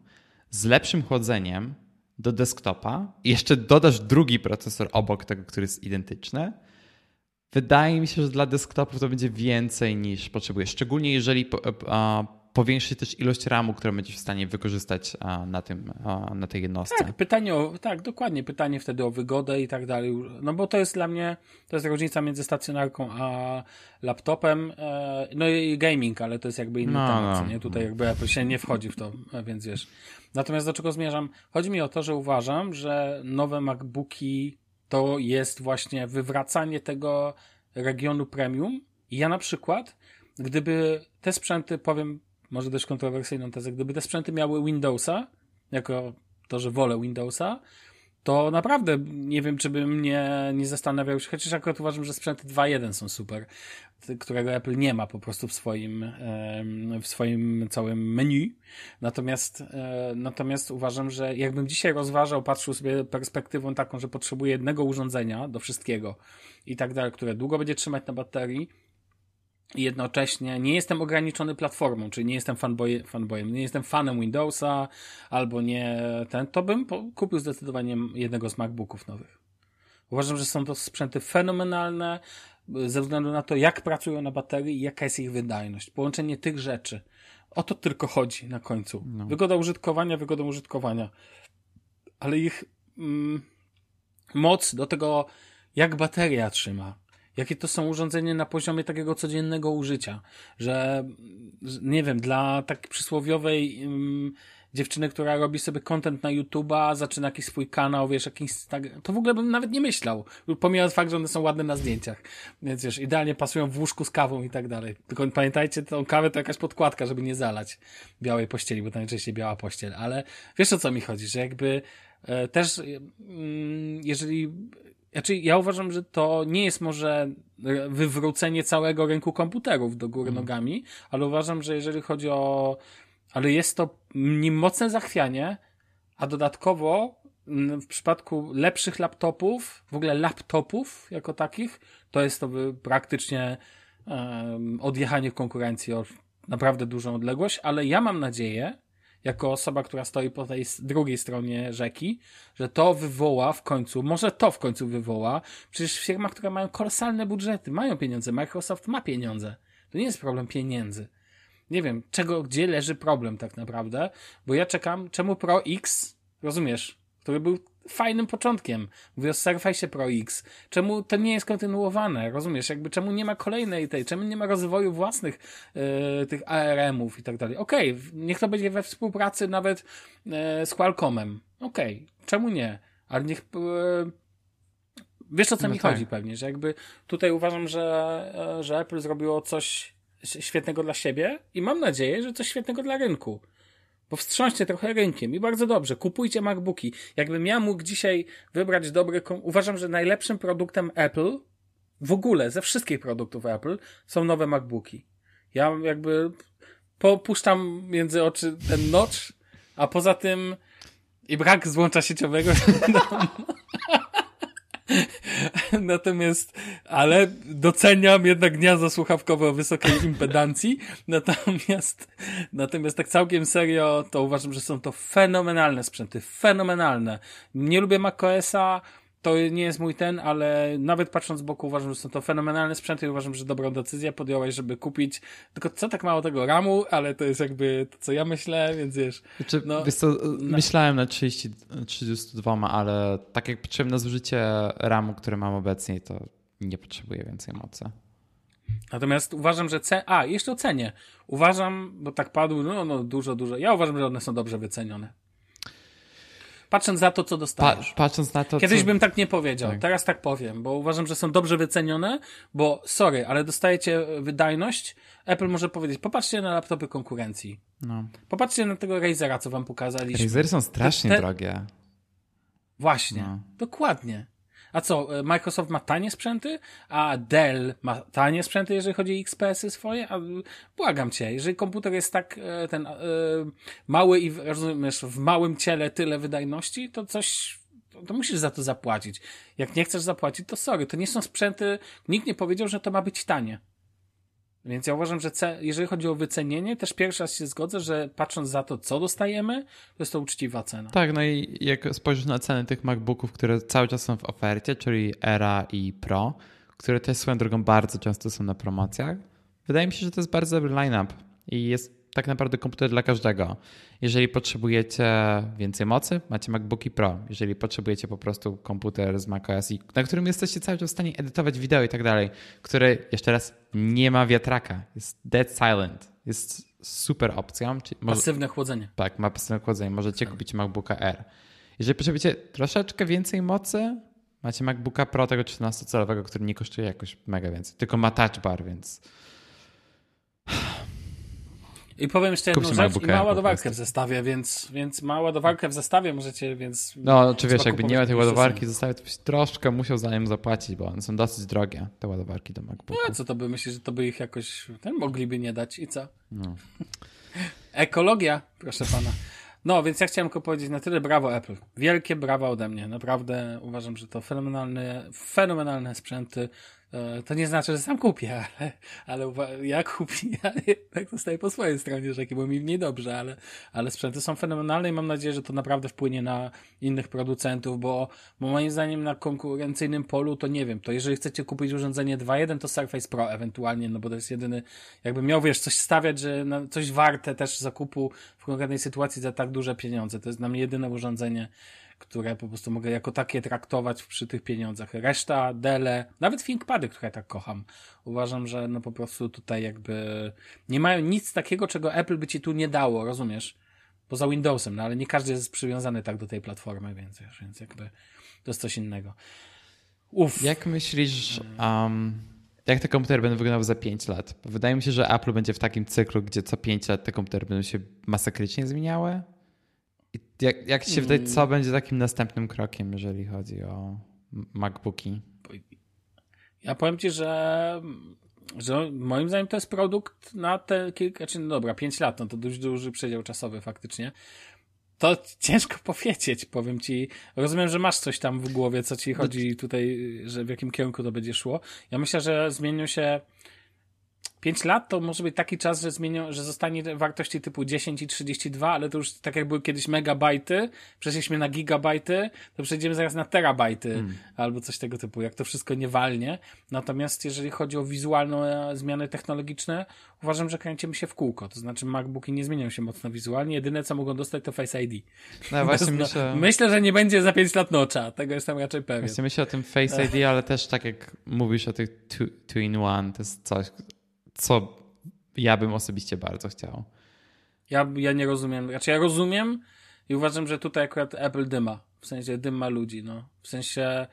z lepszym chłodzeniem do desktopa i jeszcze dodasz drugi procesor obok tego, który jest identyczny, wydaje mi się, że dla desktopów to będzie więcej niż potrzebujesz. Szczególnie jeżeli powiększyć też ilość RAMu, którą będziesz w stanie wykorzystać na, tym, na tej jednostce. Tak, pytanie o, tak, dokładnie, pytanie wtedy o wygodę i tak dalej. No bo to jest dla mnie, to jest różnica między stacjonarką a laptopem, e, no i gaming, ale to jest jakby inny no, temat, no. nie? Tutaj jakby Apple się nie wchodzi w to, e, więc wiesz. Natomiast do czego zmierzam? Chodzi mi o to, że uważam, że nowe MacBooki to jest właśnie wywracanie tego regionu premium i ja na przykład, gdyby te sprzęty, powiem może dość kontrowersyjną tezę, gdyby te sprzęty miały Windowsa, jako to, że wolę Windowsa, to naprawdę nie wiem, czy bym nie, nie zastanawiał się, chociaż akurat uważam, że sprzęty 2.1 są super, którego Apple nie ma po prostu w swoim, w swoim całym menu. Natomiast, e, natomiast uważam, że jakbym dzisiaj rozważał, patrzył sobie perspektywą taką, że potrzebuję jednego urządzenia do wszystkiego i tak dalej, które długo będzie trzymać na baterii, jednocześnie nie jestem ograniczony platformą, czyli nie jestem fanboy, fanboyem, nie jestem fanem Windowsa albo nie ten, to bym kupił zdecydowanie jednego z MacBooków nowych. Uważam, że są to sprzęty fenomenalne ze względu na to, jak pracują na baterii i jaka jest ich wydajność. Połączenie tych rzeczy. O to tylko chodzi na końcu. No. Wygoda użytkowania, wygoda użytkowania. Ale ich mm, moc do tego, jak bateria trzyma, jakie to są urządzenia na poziomie takiego codziennego użycia, że nie wiem, dla tak przysłowiowej um, dziewczyny, która robi sobie content na YouTube'a, zaczyna jakiś swój kanał, wiesz, jakiś to w ogóle bym nawet nie myślał, pomijając fakt, że one są ładne na zdjęciach, więc wiesz, idealnie pasują w łóżku z kawą i tak dalej. Tylko pamiętajcie, tą kawę to jakaś podkładka, żeby nie zalać białej pościeli, bo to najczęściej biała pościel, ale wiesz o co mi chodzi, że jakby e, też mm, jeżeli znaczy, ja uważam, że to nie jest może wywrócenie całego rynku komputerów do góry mm. nogami, ale uważam, że jeżeli chodzi o. Ale jest to nim mocne zachwianie, a dodatkowo w przypadku lepszych laptopów, w ogóle laptopów jako takich, to jest to praktycznie um, odjechanie konkurencji o naprawdę dużą odległość, ale ja mam nadzieję, jako osoba, która stoi po tej drugiej stronie rzeki, że to wywoła w końcu, może to w końcu wywoła, przecież firma, które mają kolosalne budżety, mają pieniądze, Microsoft ma pieniądze. To nie jest problem pieniędzy. Nie wiem, czego, gdzie leży problem tak naprawdę, bo ja czekam, czemu Pro X, rozumiesz, który był fajnym początkiem. Mówię o Surface Pro X. Czemu to nie jest kontynuowane? Rozumiesz? Jakby czemu nie ma kolejnej tej, czemu nie ma rozwoju własnych yy, tych ARM-ów i tak dalej? Okej, okay, niech to będzie we współpracy nawet yy, z Qualcommem. Okej, okay, czemu nie? Ale niech yy, Wiesz o co no mi tak. chodzi pewnie, że jakby tutaj uważam, że, że Apple zrobiło coś świetnego dla siebie i mam nadzieję, że coś świetnego dla rynku. Powstrząście trochę rynkiem i bardzo dobrze. Kupujcie MacBooki. Jakbym ja mógł dzisiaj wybrać dobry, uważam, że najlepszym produktem Apple w ogóle ze wszystkich produktów Apple są nowe MacBooki. Ja jakby popuszczam między oczy ten notch, a poza tym i brak złącza sieciowego. *laughs* *laughs* Natomiast, ale doceniam jednak gniazdo słuchawkowe o wysokiej impedancji. Natomiast, natomiast tak całkiem serio, to uważam, że są to fenomenalne sprzęty. Fenomenalne. Nie lubię macOSa, to nie jest mój ten, ale nawet patrząc z boku uważam, że są to fenomenalne sprzęty i uważam, że dobrą decyzję podjąłeś, żeby kupić. Tylko co tak mało tego ramu, ale to jest jakby to, co ja myślę, więc wiesz. Znaczy, no, wiesz co, myślałem na 30, 32, ale tak jak patrzyłem na zużycie ramu, które mam obecnie, to nie potrzebuję więcej mocy. Natomiast uważam, że ce... A, jeszcze o cenie. Uważam, bo tak padło, no, no dużo, dużo. Ja uważam, że one są dobrze wycenione. Patrząc na to, co dostajesz. Pa, patrząc na to, Kiedyś co... bym tak nie powiedział, tak. teraz tak powiem, bo uważam, że są dobrze wycenione, bo sorry, ale dostajecie wydajność. Apple może powiedzieć, popatrzcie na laptopy konkurencji. No. Popatrzcie na tego Razera, co wam pokazaliśmy. Razery są strasznie te... drogie. Właśnie, no. dokładnie. A co, e, Microsoft ma tanie sprzęty, a Dell ma tanie sprzęty, jeżeli chodzi o XPS-y swoje? A, błagam cię, jeżeli komputer jest tak e, ten e, mały i rozumiesz, w małym ciele tyle wydajności, to coś to musisz za to zapłacić. Jak nie chcesz zapłacić, to sorry, to nie są sprzęty, nikt nie powiedział, że to ma być tanie. Więc ja uważam, że jeżeli chodzi o wycenienie, też pierwszy raz się zgodzę, że patrząc za to, co dostajemy, to jest to uczciwa cena. Tak, no i jak spojrzysz na ceny tych MacBooków, które cały czas są w ofercie, czyli Era i Pro, które też swoją drogą bardzo często są na promocjach, wydaje mi się, że to jest bardzo dobry line-up i jest tak naprawdę komputer dla każdego. Jeżeli potrzebujecie więcej mocy, macie MacBooki Pro. Jeżeli potrzebujecie po prostu komputer z macOS, na którym jesteście cały czas w stanie edytować wideo i tak dalej, który jeszcze raz nie ma wiatraka, jest dead silent, jest super opcją. Pasywne chłodzenie. Tak, ma pasywne chłodzenie. Możecie tak. kupić MacBooka R. Jeżeli potrzebujecie troszeczkę więcej mocy, macie MacBooka Pro tego 13-calowego, który nie kosztuje jakoś mega więcej, tylko ma touch bar, więc i powiem jeszcze jedną rzecz, i ma ładowarkę w zestawie, więc, więc ma ładowarkę w zestawie, możecie, więc... No, czy wiesz, jakby nie ma tej ładowarki w zestawie, to byś troszkę musiał za nim zapłacić, bo one są dosyć drogie, te ładowarki do MacBooka. No, co to by, myślisz, że to by ich jakoś, ten mogliby nie dać i co? No. *laughs* Ekologia, proszę pana. No, więc ja chciałem tylko powiedzieć na tyle brawo Apple. Wielkie brawa ode mnie. Naprawdę uważam, że to fenomenalne, fenomenalne sprzęty. E, to nie znaczy, że sam kupię, *laughs* ale, ale ja kupię, *laughs* ja tak zostaję po swojej stronie rzeki, bo mi mniej dobrze, ale, ale sprzęty są fenomenalne i mam nadzieję, że to naprawdę wpłynie na innych producentów, bo, bo moim zdaniem na konkurencyjnym polu to nie wiem, to jeżeli chcecie kupić urządzenie 2.1 to Surface Pro ewentualnie, no bo to jest jedyny, jakby miał wiesz, coś stawiać, że coś warte też zakupu w konkretnej sytuacji za tak duże pieniądze. To jest dla mnie jedyne urządzenie, które po prostu mogę jako takie traktować przy tych pieniądzach. Reszta, Dele, nawet ThinkPady, które tak kocham, uważam, że no po prostu tutaj jakby nie mają nic takiego, czego Apple by ci tu nie dało, rozumiesz? Poza Windowsem, no ale nie każdy jest przywiązany tak do tej platformy, więc, więc jakby to jest coś innego. Uf. Jak myślisz, um, jak te komputery będą wyglądały za 5 lat? Wydaje mi się, że Apple będzie w takim cyklu, gdzie co 5 lat te komputery będą się masakrycznie zmieniały. Jak, jak ci się wydaje, co mm. będzie takim następnym krokiem, jeżeli chodzi o MacBooki? Ja powiem ci, że, że moim zdaniem to jest produkt na te kilka, czy znaczy, no dobra, pięć lat, no to dość duży przedział czasowy faktycznie. To ciężko powiedzieć, powiem ci. Rozumiem, że masz coś tam w głowie, co ci chodzi tutaj, że w jakim kierunku to będzie szło. Ja myślę, że zmienią się 5 lat to może być taki czas, że zmienią, że zostanie wartości typu 10 i 32, ale to już tak jak były kiedyś megabajty, przeszliśmy na gigabajty, to przejdziemy zaraz na terabajty hmm. albo coś tego typu, jak to wszystko nie walnie. Natomiast jeżeli chodzi o wizualne zmiany technologiczne, uważam, że kręcimy się w kółko. To znaczy MacBooki nie zmienią się mocno wizualnie, jedyne co mogą dostać to Face ID. No właśnie *laughs* no, myślę... myślę, że nie będzie za 5 lat nocza, tego jestem raczej pewien. Właśnie myślę o tym Face ID, ale też tak jak mówisz o tych two-in-one, to jest coś, co ja bym osobiście bardzo chciał. Ja, ja nie rozumiem. Znaczy ja rozumiem i uważam, że tutaj akurat Apple dyma. W sensie dyma ludzi, no. W sensie,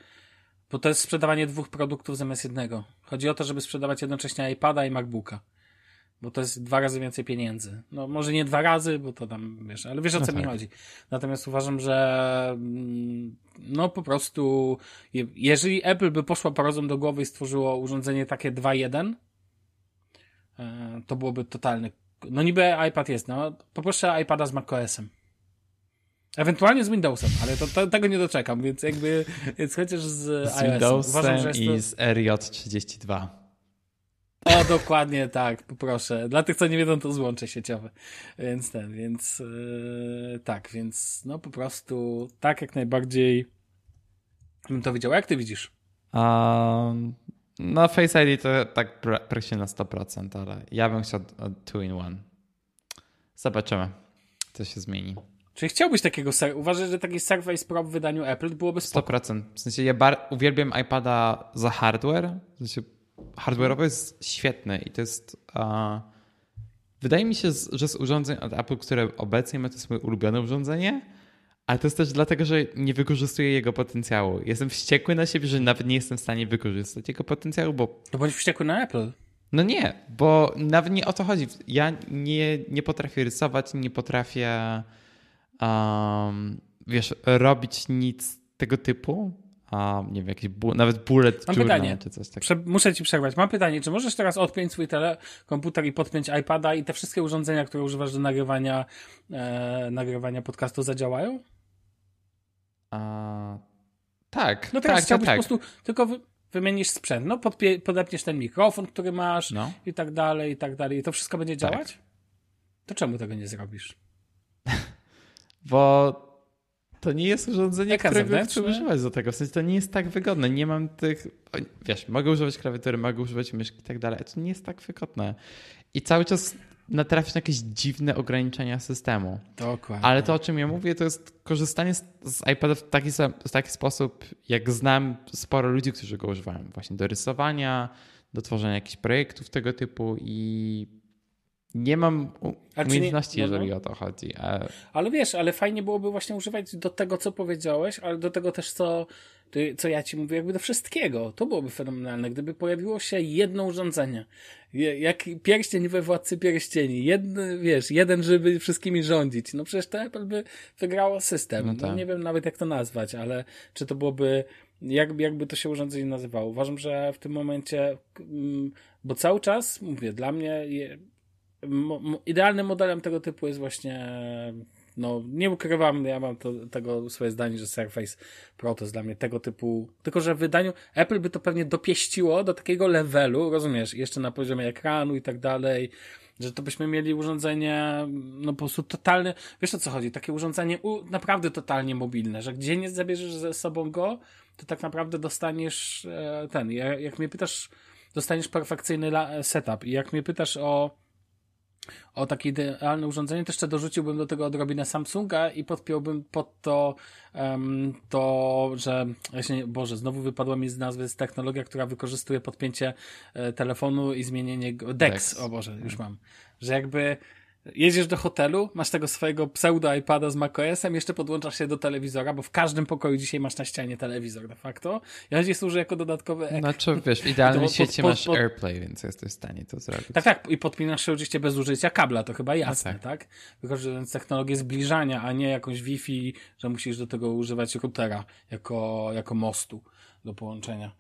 bo to jest sprzedawanie dwóch produktów zamiast jednego. Chodzi o to, żeby sprzedawać jednocześnie iPada i MacBooka. Bo to jest dwa razy więcej pieniędzy. No może nie dwa razy, bo to tam, wiesz, ale wiesz o co no tak. mi chodzi. Natomiast uważam, że mm, no po prostu jeżeli Apple by poszła po rozum do głowy i stworzyło urządzenie takie 2.1, E, to byłoby totalny. No niby iPad jest, no poproszę iPada z macOSem. Ewentualnie z Windowsem, ale to, to, tego nie doczekam, więc jakby, więc chociaż z, z Windowsem Uważam, że i to... z RJ32. O, dokładnie tak, poproszę. Dla tych, co nie wiedzą, to złącze sieciowe. Więc ten, więc yy, tak, więc no po prostu tak jak najbardziej bym to widział. Jak ty widzisz? Um, no Face ID to tak praktycznie na 100%, ale ja bym chciał two in one. Zobaczymy, co się zmieni. Czyli chciałbyś takiego, uważasz, że taki Surface Pro w wydaniu Apple byłoby spoko? 100%. W sensie ja bar- uwielbiam iPada za hardware. W sensie hardware'owy jest świetny i to jest... Uh, wydaje mi się, że z urządzeń od Apple, które obecnie ma, to jest moje ulubione urządzenie, ale to jest też dlatego, że nie wykorzystuję jego potencjału. Jestem wściekły na siebie, że nawet nie jestem w stanie wykorzystać jego potencjału, bo... No bądź wściekły na Apple. No nie, bo nawet nie o to chodzi. Ja nie, nie potrafię rysować, nie potrafię um, wiesz, robić nic tego typu. Um, nie wiem, jakiś bu nawet bullet Mam journal pytanie. czy coś takiego. Muszę ci przerwać. Mam pytanie, czy możesz teraz odpiąć swój tele komputer i podpiąć iPada i te wszystkie urządzenia, które używasz do nagrywania, e, nagrywania podcastu zadziałają? A, tak, No teraz tak, chciałbyś tak, po prostu tylko wy wymienisz sprzęt, no podepniesz ten mikrofon, który masz No. i tak dalej, i tak dalej. I to wszystko będzie Tak. działać? To czemu tego nie zrobisz? *laughs* Bo to nie jest urządzenie, Ekran którego chcę używać do tego. W sensie to nie jest tak wygodne. Nie mam tych. Wiesz, mogę używać klawiatury, mogę używać myszki i tak dalej, ale to nie jest tak wygodne. I cały czas natrafisz na jakieś dziwne ograniczenia systemu. Dokładnie. Ale to, o czym ja mówię, to jest korzystanie z, z iPada w taki, w taki sposób, jak znam sporo ludzi, którzy go używają. Właśnie do rysowania, do tworzenia jakichś projektów tego typu i nie mam u- A czy nie- umiejętności, no, no. jeżeli o to chodzi. A Ale wiesz, ale fajnie byłoby właśnie używać do tego, co powiedziałeś, ale do tego też, co, ty- co ja ci mówię, jakby do wszystkiego. To byłoby fenomenalne, gdyby pojawiło się jedno urządzenie. Jak pierścień we Władcy Pierścieni. Jedny, wiesz, jeden, żeby wszystkimi rządzić. No przecież to Apple by wygrało system. No No tak. nie wiem nawet, jak to nazwać, ale czy to byłoby, jak, jakby to się urządzenie nazywało. Uważam, że w tym momencie, mm, bo cały czas, mówię, dla mnie mo, mo, idealnym modelem tego typu jest właśnie, no nie ukrywam, ja mam to, tego swoje zdanie, że Surface Pro to jest dla mnie tego typu, tylko że w wydaniu Apple by to pewnie dopieściło do takiego levelu, rozumiesz, jeszcze na poziomie ekranu i tak dalej, że to byśmy mieli urządzenie, no po prostu totalne, wiesz o co chodzi, takie urządzenie u, naprawdę totalnie mobilne, że gdzie nie zabierzesz ze sobą go, to tak naprawdę dostaniesz e, ten, jak, jak mnie pytasz, dostaniesz perfekcyjny setup i jak mnie pytasz o o takie idealne urządzenie, to jeszcze dorzuciłbym do tego odrobinę Samsunga i podpiąłbym pod to em, to, że ja się nie, Boże, znowu wypadła mi z nazwy technologia, która wykorzystuje podpięcie e, telefonu i zmienienie go, DeX, DeX. o Boże, już mam, że jakby jedziesz do hotelu, masz tego swojego pseudo iPada z macOS-em, jeszcze podłączasz się do telewizora, bo w każdym pokoju dzisiaj masz na ścianie telewizor de facto i on dzisiaj służy jako dodatkowy ekran. Znaczy, wiesz, w idealnym świecie *laughs* pod- masz pod- AirPlay, więc jesteś w stanie to zrobić. Tak, tak. I podpinasz się oczywiście bez użycia kabla, to chyba jasne, No tak. Wykorzystując technologię zbliżania, a nie jakąś Wi-Fi, że musisz do tego używać routera jako, jako mostu do połączenia.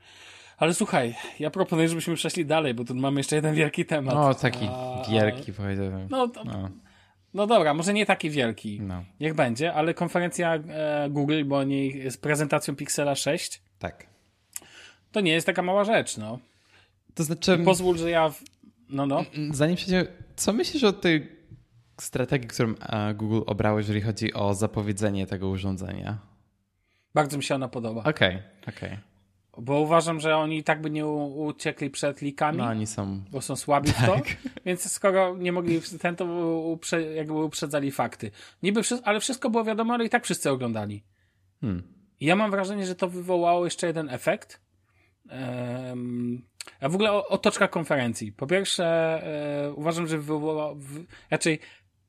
Ale słuchaj, ja proponuję, żebyśmy przeszli dalej, bo tu mamy jeszcze jeden wielki temat. No, taki A- wielki, powiedziałbym. No, to, No, no dobra, może nie taki wielki. no, Niech będzie, ale konferencja e, Google, bo o niej z prezentacją Pixela 6, tak. to nie jest taka mała rzecz, no. To znaczy, Pozwól, że ja... W... No, no. zanim przejdziemy, co myślisz o tej strategii, którą e, Google obrało, jeżeli chodzi o zapowiedzenie tego urządzenia? Bardzo mi się ona podoba. Okej, okej. Bo uważam, że oni i tak by nie uciekli przed likami, No oni są... bo są słabi w to. Tak. *laughs* Więc skoro nie mogli w ten, to uprze, jakby uprzedzali fakty. Niby wszystko, ale wszystko było wiadomo, ale i tak wszyscy oglądali. Hmm. I ja mam wrażenie, że to wywołało jeszcze jeden efekt. Um, a w ogóle o- otoczka konferencji. Po pierwsze, e, uważam, że wywołało. W, raczej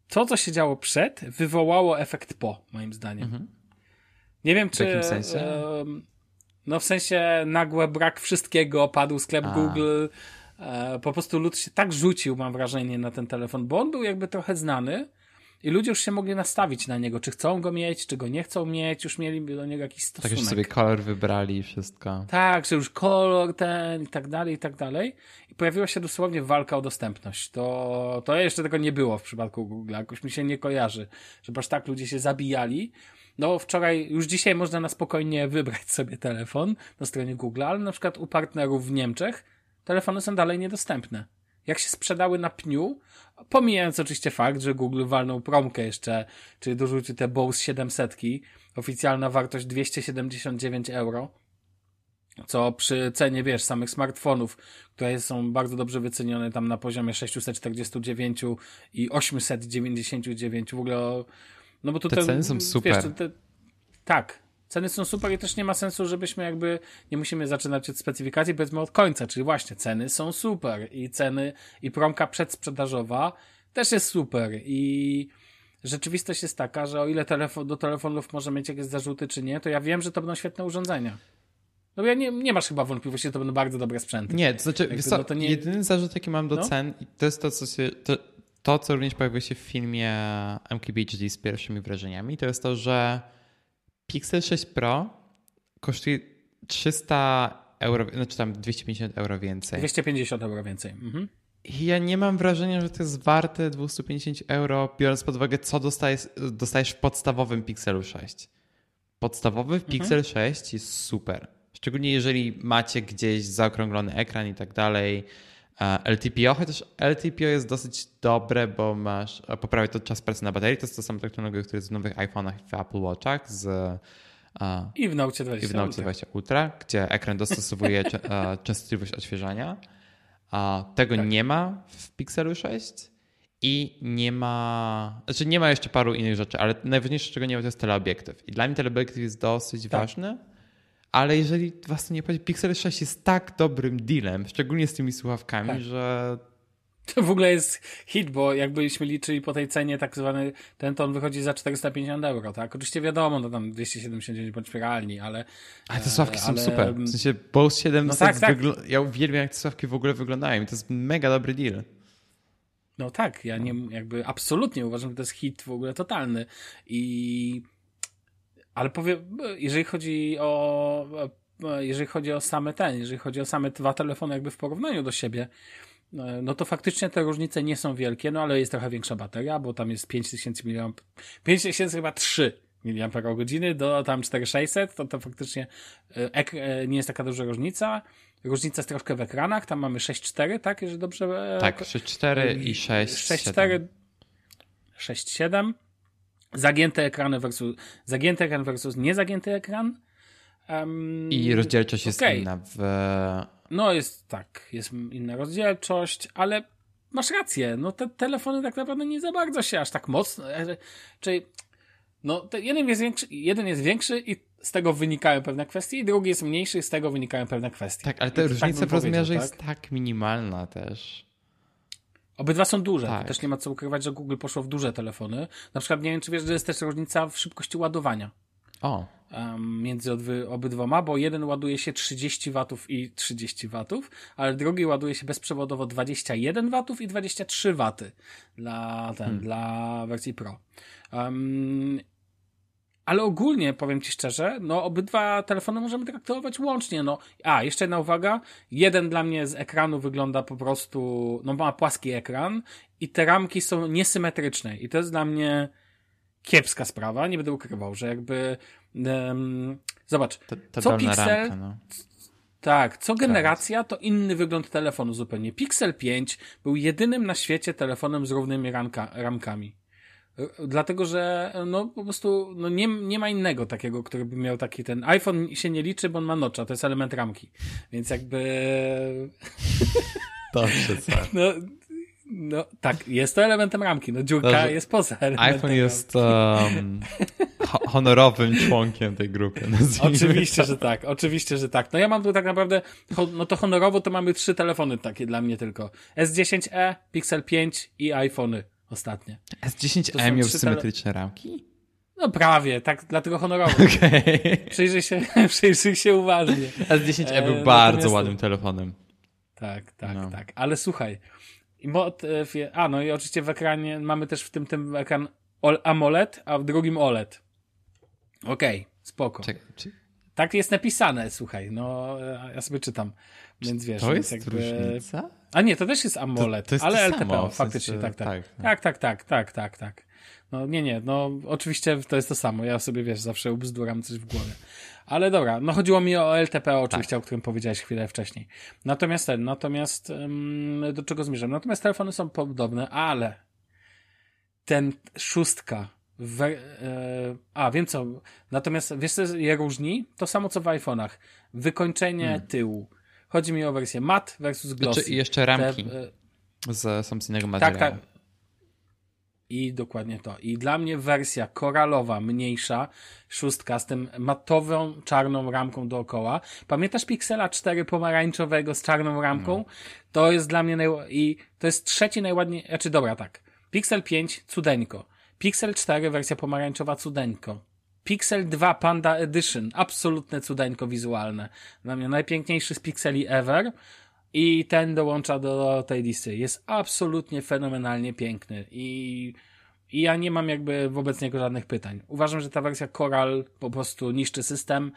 to, co się działo przed, wywołało efekt po, moim zdaniem. Mhm. Nie wiem, czy. jakim sensie? em, no, w sensie nagły brak wszystkiego, padł sklep A. Google. E, po prostu lud się tak rzucił, mam wrażenie, na ten telefon, bo on był jakby trochę znany i ludzie już się mogli nastawić na niego, czy chcą go mieć, czy go nie chcą mieć, już mieli do niego jakiś Tak stosunek. już sobie kolor wybrali i wszystko. Tak, że już kolor ten i tak dalej, i tak dalej. I pojawiła się dosłownie walka o dostępność. To, to jeszcze tego nie było w przypadku Google. Jakoś mi się nie kojarzy, że aż tak ludzie się zabijali. No wczoraj, już dzisiaj można na spokojnie wybrać sobie telefon na stronie Google, ale na przykład u partnerów w Niemczech telefony są dalej niedostępne. Jak się sprzedały na pniu, pomijając oczywiście fakt, że Google walnął promkę jeszcze, czyli dorzucił te Bose 700, oficjalna wartość 279 euro, co przy cenie, wiesz, samych smartfonów, które są bardzo dobrze wycenione tam na poziomie 649 i 899 w ogóle, no bo tutaj... Te ceny są super. Wiesz, te, tak, ceny są super i też nie ma sensu, żebyśmy jakby, nie musimy zaczynać od specyfikacji, powiedzmy od końca, czyli właśnie ceny są super i ceny, i promka przedsprzedażowa też jest super i rzeczywistość jest taka, że o ile telefon, do telefonów może mieć jakieś zarzuty czy nie, to ja wiem, że to będą świetne urządzenia. No ja nie, nie masz chyba wątpliwości, że to będą bardzo dobre sprzęty. Nie, to znaczy, Jakby, co, no to nie... jedyny zarzut, jaki mam do no? cen, to jest to, co się, to, to, co również pojawiło się w filmie MKBHD z pierwszymi wrażeniami, to jest to, że Pixel 6 Pro kosztuje 300 euro, znaczy tam 250 euro więcej. 250 euro więcej. Mhm. I ja nie mam wrażenia, że to jest warte 250 euro, biorąc pod uwagę, co dostajesz, dostajesz w podstawowym Pixelu 6. Podstawowy mhm. Pixel 6 jest super. Szczególnie jeżeli macie gdzieś zaokrąglony ekran i tak dalej. LTPO, chociaż LTPO jest dosyć dobre, bo masz, poprawia to czas pracy na baterii. To jest to samo technologia, która jest w nowych iPhone'ach i w Apple Watchach z i w Note 20 i w Note 20 Ultra, gdzie ekran dostosowuje *laughs* częstotliwość odświeżania. Tego tak. nie ma w Pixelu 6 i nie ma, znaczy nie ma jeszcze paru innych rzeczy, ale najważniejsze, czego nie ma, to jest teleobiektyw. I dla mnie teleobiektyw jest dosyć tak. ważny ale jeżeli was to nie chodzi, Pixel 6 jest tak dobrym dealem, szczególnie z tymi słuchawkami, tak. że to w ogóle jest hit, bo jakbyśmy liczyli po tej cenie, tak zwany ten ton wychodzi za 450 euro, tak? Oczywiście wiadomo, to tam 279 bądź realni, ale... Ale te słuchawki ale... są super. W sensie Bose 700, no tak, tak. Wygl... ja uwielbiam jak te słuchawki w ogóle wyglądają i to jest mega dobry deal. No tak, ja nie, jakby absolutnie uważam, że to jest hit w ogóle totalny i ale powiem, jeżeli chodzi o jeżeli chodzi o same ten, jeżeli chodzi o same dwa telefony jakby w porównaniu do siebie, no to faktycznie te różnice nie są wielkie, no ale jest trochę większa bateria, bo tam jest 5000 mAh, 5000 chyba 3 mAh do tam 4600, to to faktycznie e, e, nie jest taka duża różnica. Różnica jest troszkę w ekranach, tam mamy 6.4, tak, jeżeli dobrze... E, tak, 6.4 i 6.4. 6.7. Zagięte ekrany versus, zagięty ekran versus niezagięty ekran. Um, I rozdzielczość jest okay. inna w... No jest tak, jest inna rozdzielczość, ale masz rację, no te telefony tak naprawdę nie za bardzo się aż tak mocno, e, czyli no jeden jest większy, jeden jest większy i z tego wynikają pewne kwestie i drugi jest mniejszy i z tego wynikają pewne kwestie. Tak, ale ta różnica tak w rozmiarze tak? jest tak minimalna też. Obydwa są duże. Tak. Też nie ma co ukrywać, że Google poszło w duże telefony. Na przykład nie wiem, czy wiesz, że jest też różnica w szybkości ładowania. O. Um, między obydwoma, bo jeden ładuje się 30 watów i 30 watów, ale drugi ładuje się bezprzewodowo 21 watów i 23 waty dla, ten, hmm. dla wersji Pro. Um, ale ogólnie, powiem Ci szczerze, no obydwa telefony możemy traktować łącznie. No. A, jeszcze jedna uwaga. Jeden dla mnie z ekranu wygląda po prostu, no ma płaski ekran i te ramki są niesymetryczne. I to jest dla mnie kiepska sprawa, nie będę ukrywał, że jakby um, zobacz, ta, ta co Pixel ramka, no. tak, co generacja to inny wygląd telefonu zupełnie. Pixel 5 był jedynym na świecie telefonem z równymi ramka, ramkami. Dlatego, że no po prostu no nie, nie ma innego takiego, który by miał taki ten iPhone się nie liczy, bo on ma nocza, to jest element ramki. Więc jakby Dobrze, *laughs* tak. *laughs* No, no tak, jest to elementem ramki. No dziurka Dobrze. jest poza elementem iPhone jest um, honorowym członkiem tej grupy. Oczywiście, że tak. Oczywiście, że tak. No ja mam tu tak naprawdę, no to honorowo to mamy trzy telefony takie dla mnie tylko. S10e, Pixel 5 i iPhony ostatnie. S10e miał symetryczne tele... ramki? No prawie, tak dlatego honorowo. Okay. Przyjrzyj, się, *laughs* przyjrzyj się uważnie. S10e e, był bardzo ładnym telefonem. Tak, tak, no. tak. Ale słuchaj, e, a no i oczywiście w ekranie mamy też w tym, tym ekran AMOLED, a w drugim OLED. Okej, okay, spoko. Czekaj, czy... Tak jest napisane, słuchaj, no ja sobie czytam. Więc wiesz, to jest jakby... różnica? A nie, to też jest AMOLED, to, to jest ale LTPO, samo, faktycznie, w sensie, tak, tak. Tak, tak, tak, tak, tak, tak. No nie, nie, no oczywiście to jest to samo. Ja sobie, wiesz, zawsze ubzduram coś w głowie. Ale dobra, no chodziło mi o LTPO oczywiście, tak. o którym powiedziałeś chwilę wcześniej. Natomiast ten, natomiast do czego zmierzam? Natomiast telefony są podobne, ale ten szóstka We, e, a, wiem co. Natomiast wiesz, co je różni? To samo co w iPhone'ach. Wykończenie hmm. tyłu. Chodzi mi o wersję mat versus glossy. Znaczy, jeszcze ramki Te, z samsungnego materiału. Tak, tak. I dokładnie to. I dla mnie wersja koralowa, mniejsza, szóstka z tym matową, czarną ramką dookoła. Pamiętasz Pixela 4 pomarańczowego z czarną ramką? No. To jest dla mnie naj... i to jest trzeci najładniej, znaczy dobra, tak. Pixel 5 cudeńko. Pixel 4 wersja pomarańczowa cudeńko. Pixel 2 Panda Edition, absolutne cudeńko wizualne. Dla mnie najpiękniejszy z Pixeli ever i ten dołącza do tej listy. Jest absolutnie fenomenalnie piękny i, i ja nie mam jakby wobec niego żadnych pytań. Uważam, że ta wersja Coral po prostu niszczy system.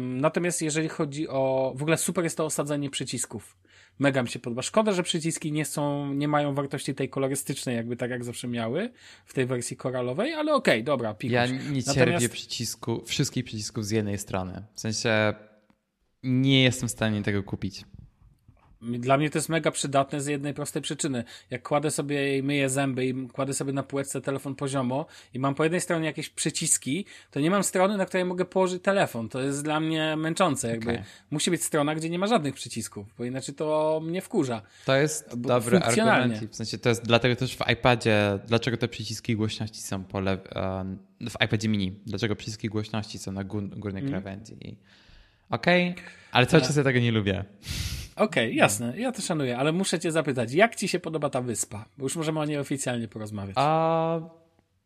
Natomiast jeżeli chodzi o, w ogóle super jest to osadzenie przycisków. Mega mi się podoba. Szkoda, że przyciski nie są, nie mają wartości tej kolorystycznej, jakby tak jak zawsze miały w tej wersji koralowej, ale okej, okay, dobra, pikuś. Ja nie cierpię Natomiast... przycisku, wszystkich przycisków z jednej strony. W sensie nie jestem w stanie tego kupić. Dla mnie to jest mega przydatne z jednej prostej przyczyny. Jak kładę sobie i myję zęby i kładę sobie na półeczce telefon poziomo i mam po jednej stronie jakieś przyciski, to nie mam strony, na której mogę położyć telefon. To jest dla mnie męczące. Jakby okay. Musi być strona, gdzie nie ma żadnych przycisków, bo inaczej to mnie wkurza. To jest dobry argument. W sensie to jest dlatego też w iPadzie, dlaczego te przyciski głośności są po lew... w iPadzie mini, dlaczego przyciski głośności są na górnej mm. krawędzi. Okej, okay, ale cały czas ja tego nie lubię. Okej, okay, jasne, ja to szanuję, ale muszę cię zapytać, jak ci się podoba ta wyspa? Bo już możemy o niej oficjalnie porozmawiać. A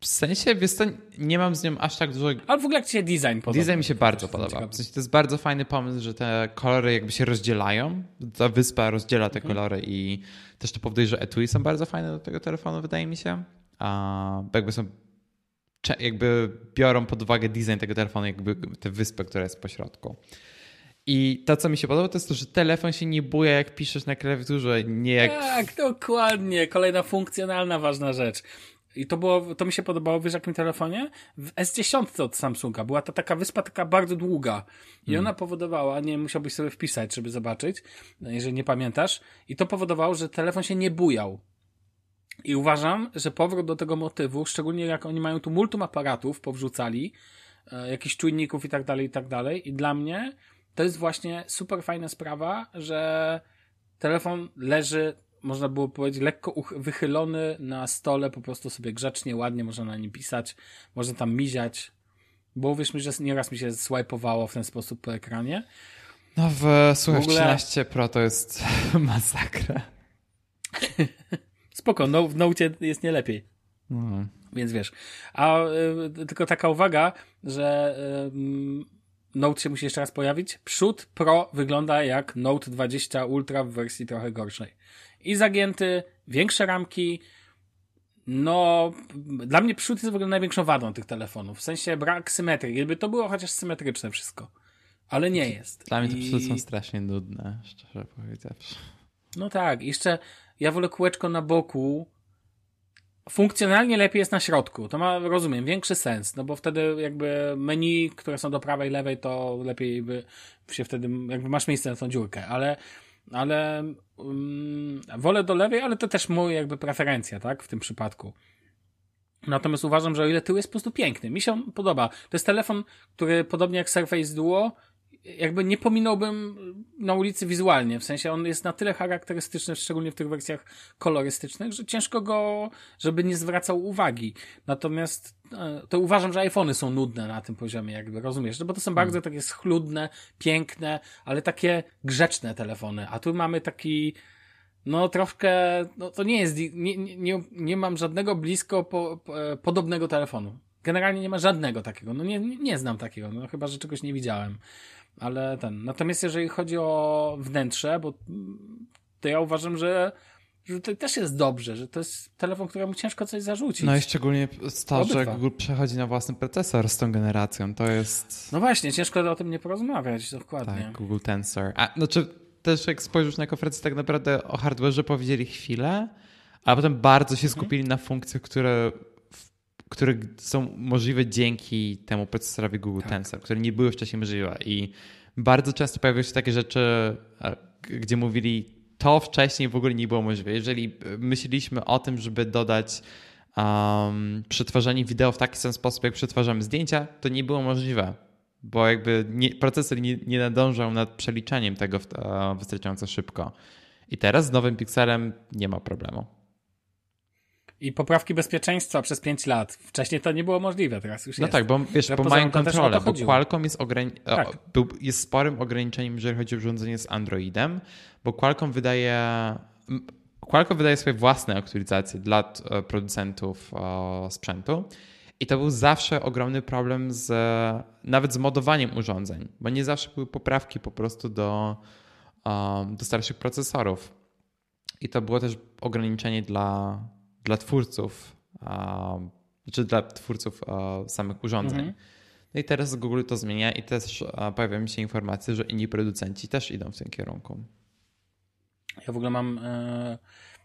w sensie, wiesz co, nie mam z nią aż tak dużo... Ale w ogóle jak ci się design podoba? Design mi się bardzo podoba. W sensie to jest bardzo fajny pomysł, że te kolory jakby się rozdzielają. Ta wyspa rozdziela te mhm. kolory i też to powoduje, że etui są bardzo fajne do tego telefonu, wydaje mi się. A jakby są jakby biorą pod uwagę design tego telefonu, jakby tę wyspę, która jest po środku. I to, co mi się podoba, to jest to, że telefon się nie buja, jak piszesz na klawiaturze, nie jak... Tak, dokładnie. Kolejna funkcjonalna, ważna rzecz. I to było, to mi się podobało, wiesz, jakim telefonie? W S10 od Samsunga. Była to taka wyspa, taka bardzo długa. I hmm. ona powodowała, nie musiałbyś sobie wpisać, żeby zobaczyć, jeżeli nie pamiętasz. I to powodowało, że telefon się nie bujał. I uważam, że powrót do tego motywu, szczególnie jak oni mają tu multum aparatów, powrzucali, e, jakichś czujników i tak dalej, i tak dalej. I dla mnie to jest właśnie super fajna sprawa, że telefon leży, można było powiedzieć, lekko wychylony na stole, po prostu sobie grzecznie, ładnie można na nim pisać, można tam miziać, bo uwierz mi, że nieraz mi się swipeowało w ten sposób po ekranie. No w Słuchaj w ogóle... 13 Pro to jest *laughs* masakra. *laughs* Spoko, no, w Note jest nie lepiej. No. Więc wiesz. A y, tylko taka uwaga, że y, Note się musi jeszcze raz pojawić. Przód Pro wygląda jak Note 20 Ultra w wersji trochę gorszej. I zagięty, większe ramki. No, dla mnie przód jest w ogóle największą wadą tych telefonów. W sensie brak symetrii. Gdyby to było chociaż symetryczne wszystko. Ale nie jest. Dla mnie te przód są strasznie nudne, szczerze powiedziawszy. No tak, jeszcze ja wolę kółeczko na boku, funkcjonalnie lepiej jest na środku. To ma, rozumiem, większy sens, no bo wtedy jakby menu, które są do prawej, lewej, to lepiej by się wtedy, jakby masz miejsce na tą dziurkę, ale ale um, wolę do lewej, ale to też moja jakby preferencja, tak, w tym przypadku. Natomiast uważam, że o ile tył jest po prostu piękny, mi się podoba. To jest telefon, który podobnie jak Surface Duo jakby nie pominąłbym na ulicy wizualnie. W sensie on jest na tyle charakterystyczny, szczególnie w tych wersjach kolorystycznych, że ciężko go, żeby nie zwracał uwagi. Natomiast e, to uważam, że iPhony są nudne na tym poziomie, jakby rozumiesz, no bo to są bardzo hmm. takie schludne, piękne, ale takie grzeczne telefony. A tu mamy taki, no troszkę, no to nie jest, nie, nie, nie mam żadnego blisko po, po, e, podobnego telefonu. Generalnie nie ma żadnego takiego. No nie, nie znam takiego, no chyba, że czegoś nie widziałem ale ten. Natomiast jeżeli chodzi o wnętrze, bo to ja uważam, że że to też jest dobrze, że to jest telefon, któremu ciężko coś zarzucić. No i szczególnie to, że Google przechodzi na własny procesor z tą generacją, to jest... No właśnie, ciężko o tym nie porozmawiać, dokładnie. Tak, Google Tensor. A, znaczy też jak spojrzysz na konferencję, tak naprawdę o hardware'ze powiedzieli chwilę, a potem bardzo się mhm. skupili mhm. na funkcjach, które które są możliwe dzięki temu procesorowi Google tak. Tensor, które nie były wcześniej możliwe. I bardzo często pojawiają się takie rzeczy, gdzie mówili, to wcześniej w ogóle nie było możliwe. Jeżeli myśleliśmy o tym, żeby dodać um, przetwarzanie wideo w taki sam sposób, jak przetwarzamy zdjęcia, to nie było możliwe, bo jakby nie, procesor nie, nie nadążał nad przeliczaniem tego wystarczająco szybko. I teraz z nowym Pixelem nie ma problemu. I poprawki bezpieczeństwa przez 5 lat. Wcześniej to nie było możliwe, teraz już no jest. No tak, bo wiesz, bo mają kontrolę, bo Qualcomm jest, ograni- tak. jest sporym ograniczeniem, jeżeli chodzi o urządzenie z Androidem, bo Qualcomm wydaje Qualcomm wydaje swoje własne aktualizacje dla e, producentów sprzętu. I to był zawsze ogromny problem z nawet z modowaniem urządzeń, bo nie zawsze były poprawki po prostu do, do starszych procesorów. I to było też ograniczenie dla, dla twórców, czy dla twórców samych urządzeń. Mhm. No i teraz Google to zmienia i też pojawiają się informacje, że inni producenci też idą w tym kierunku. Ja w ogóle mam. E,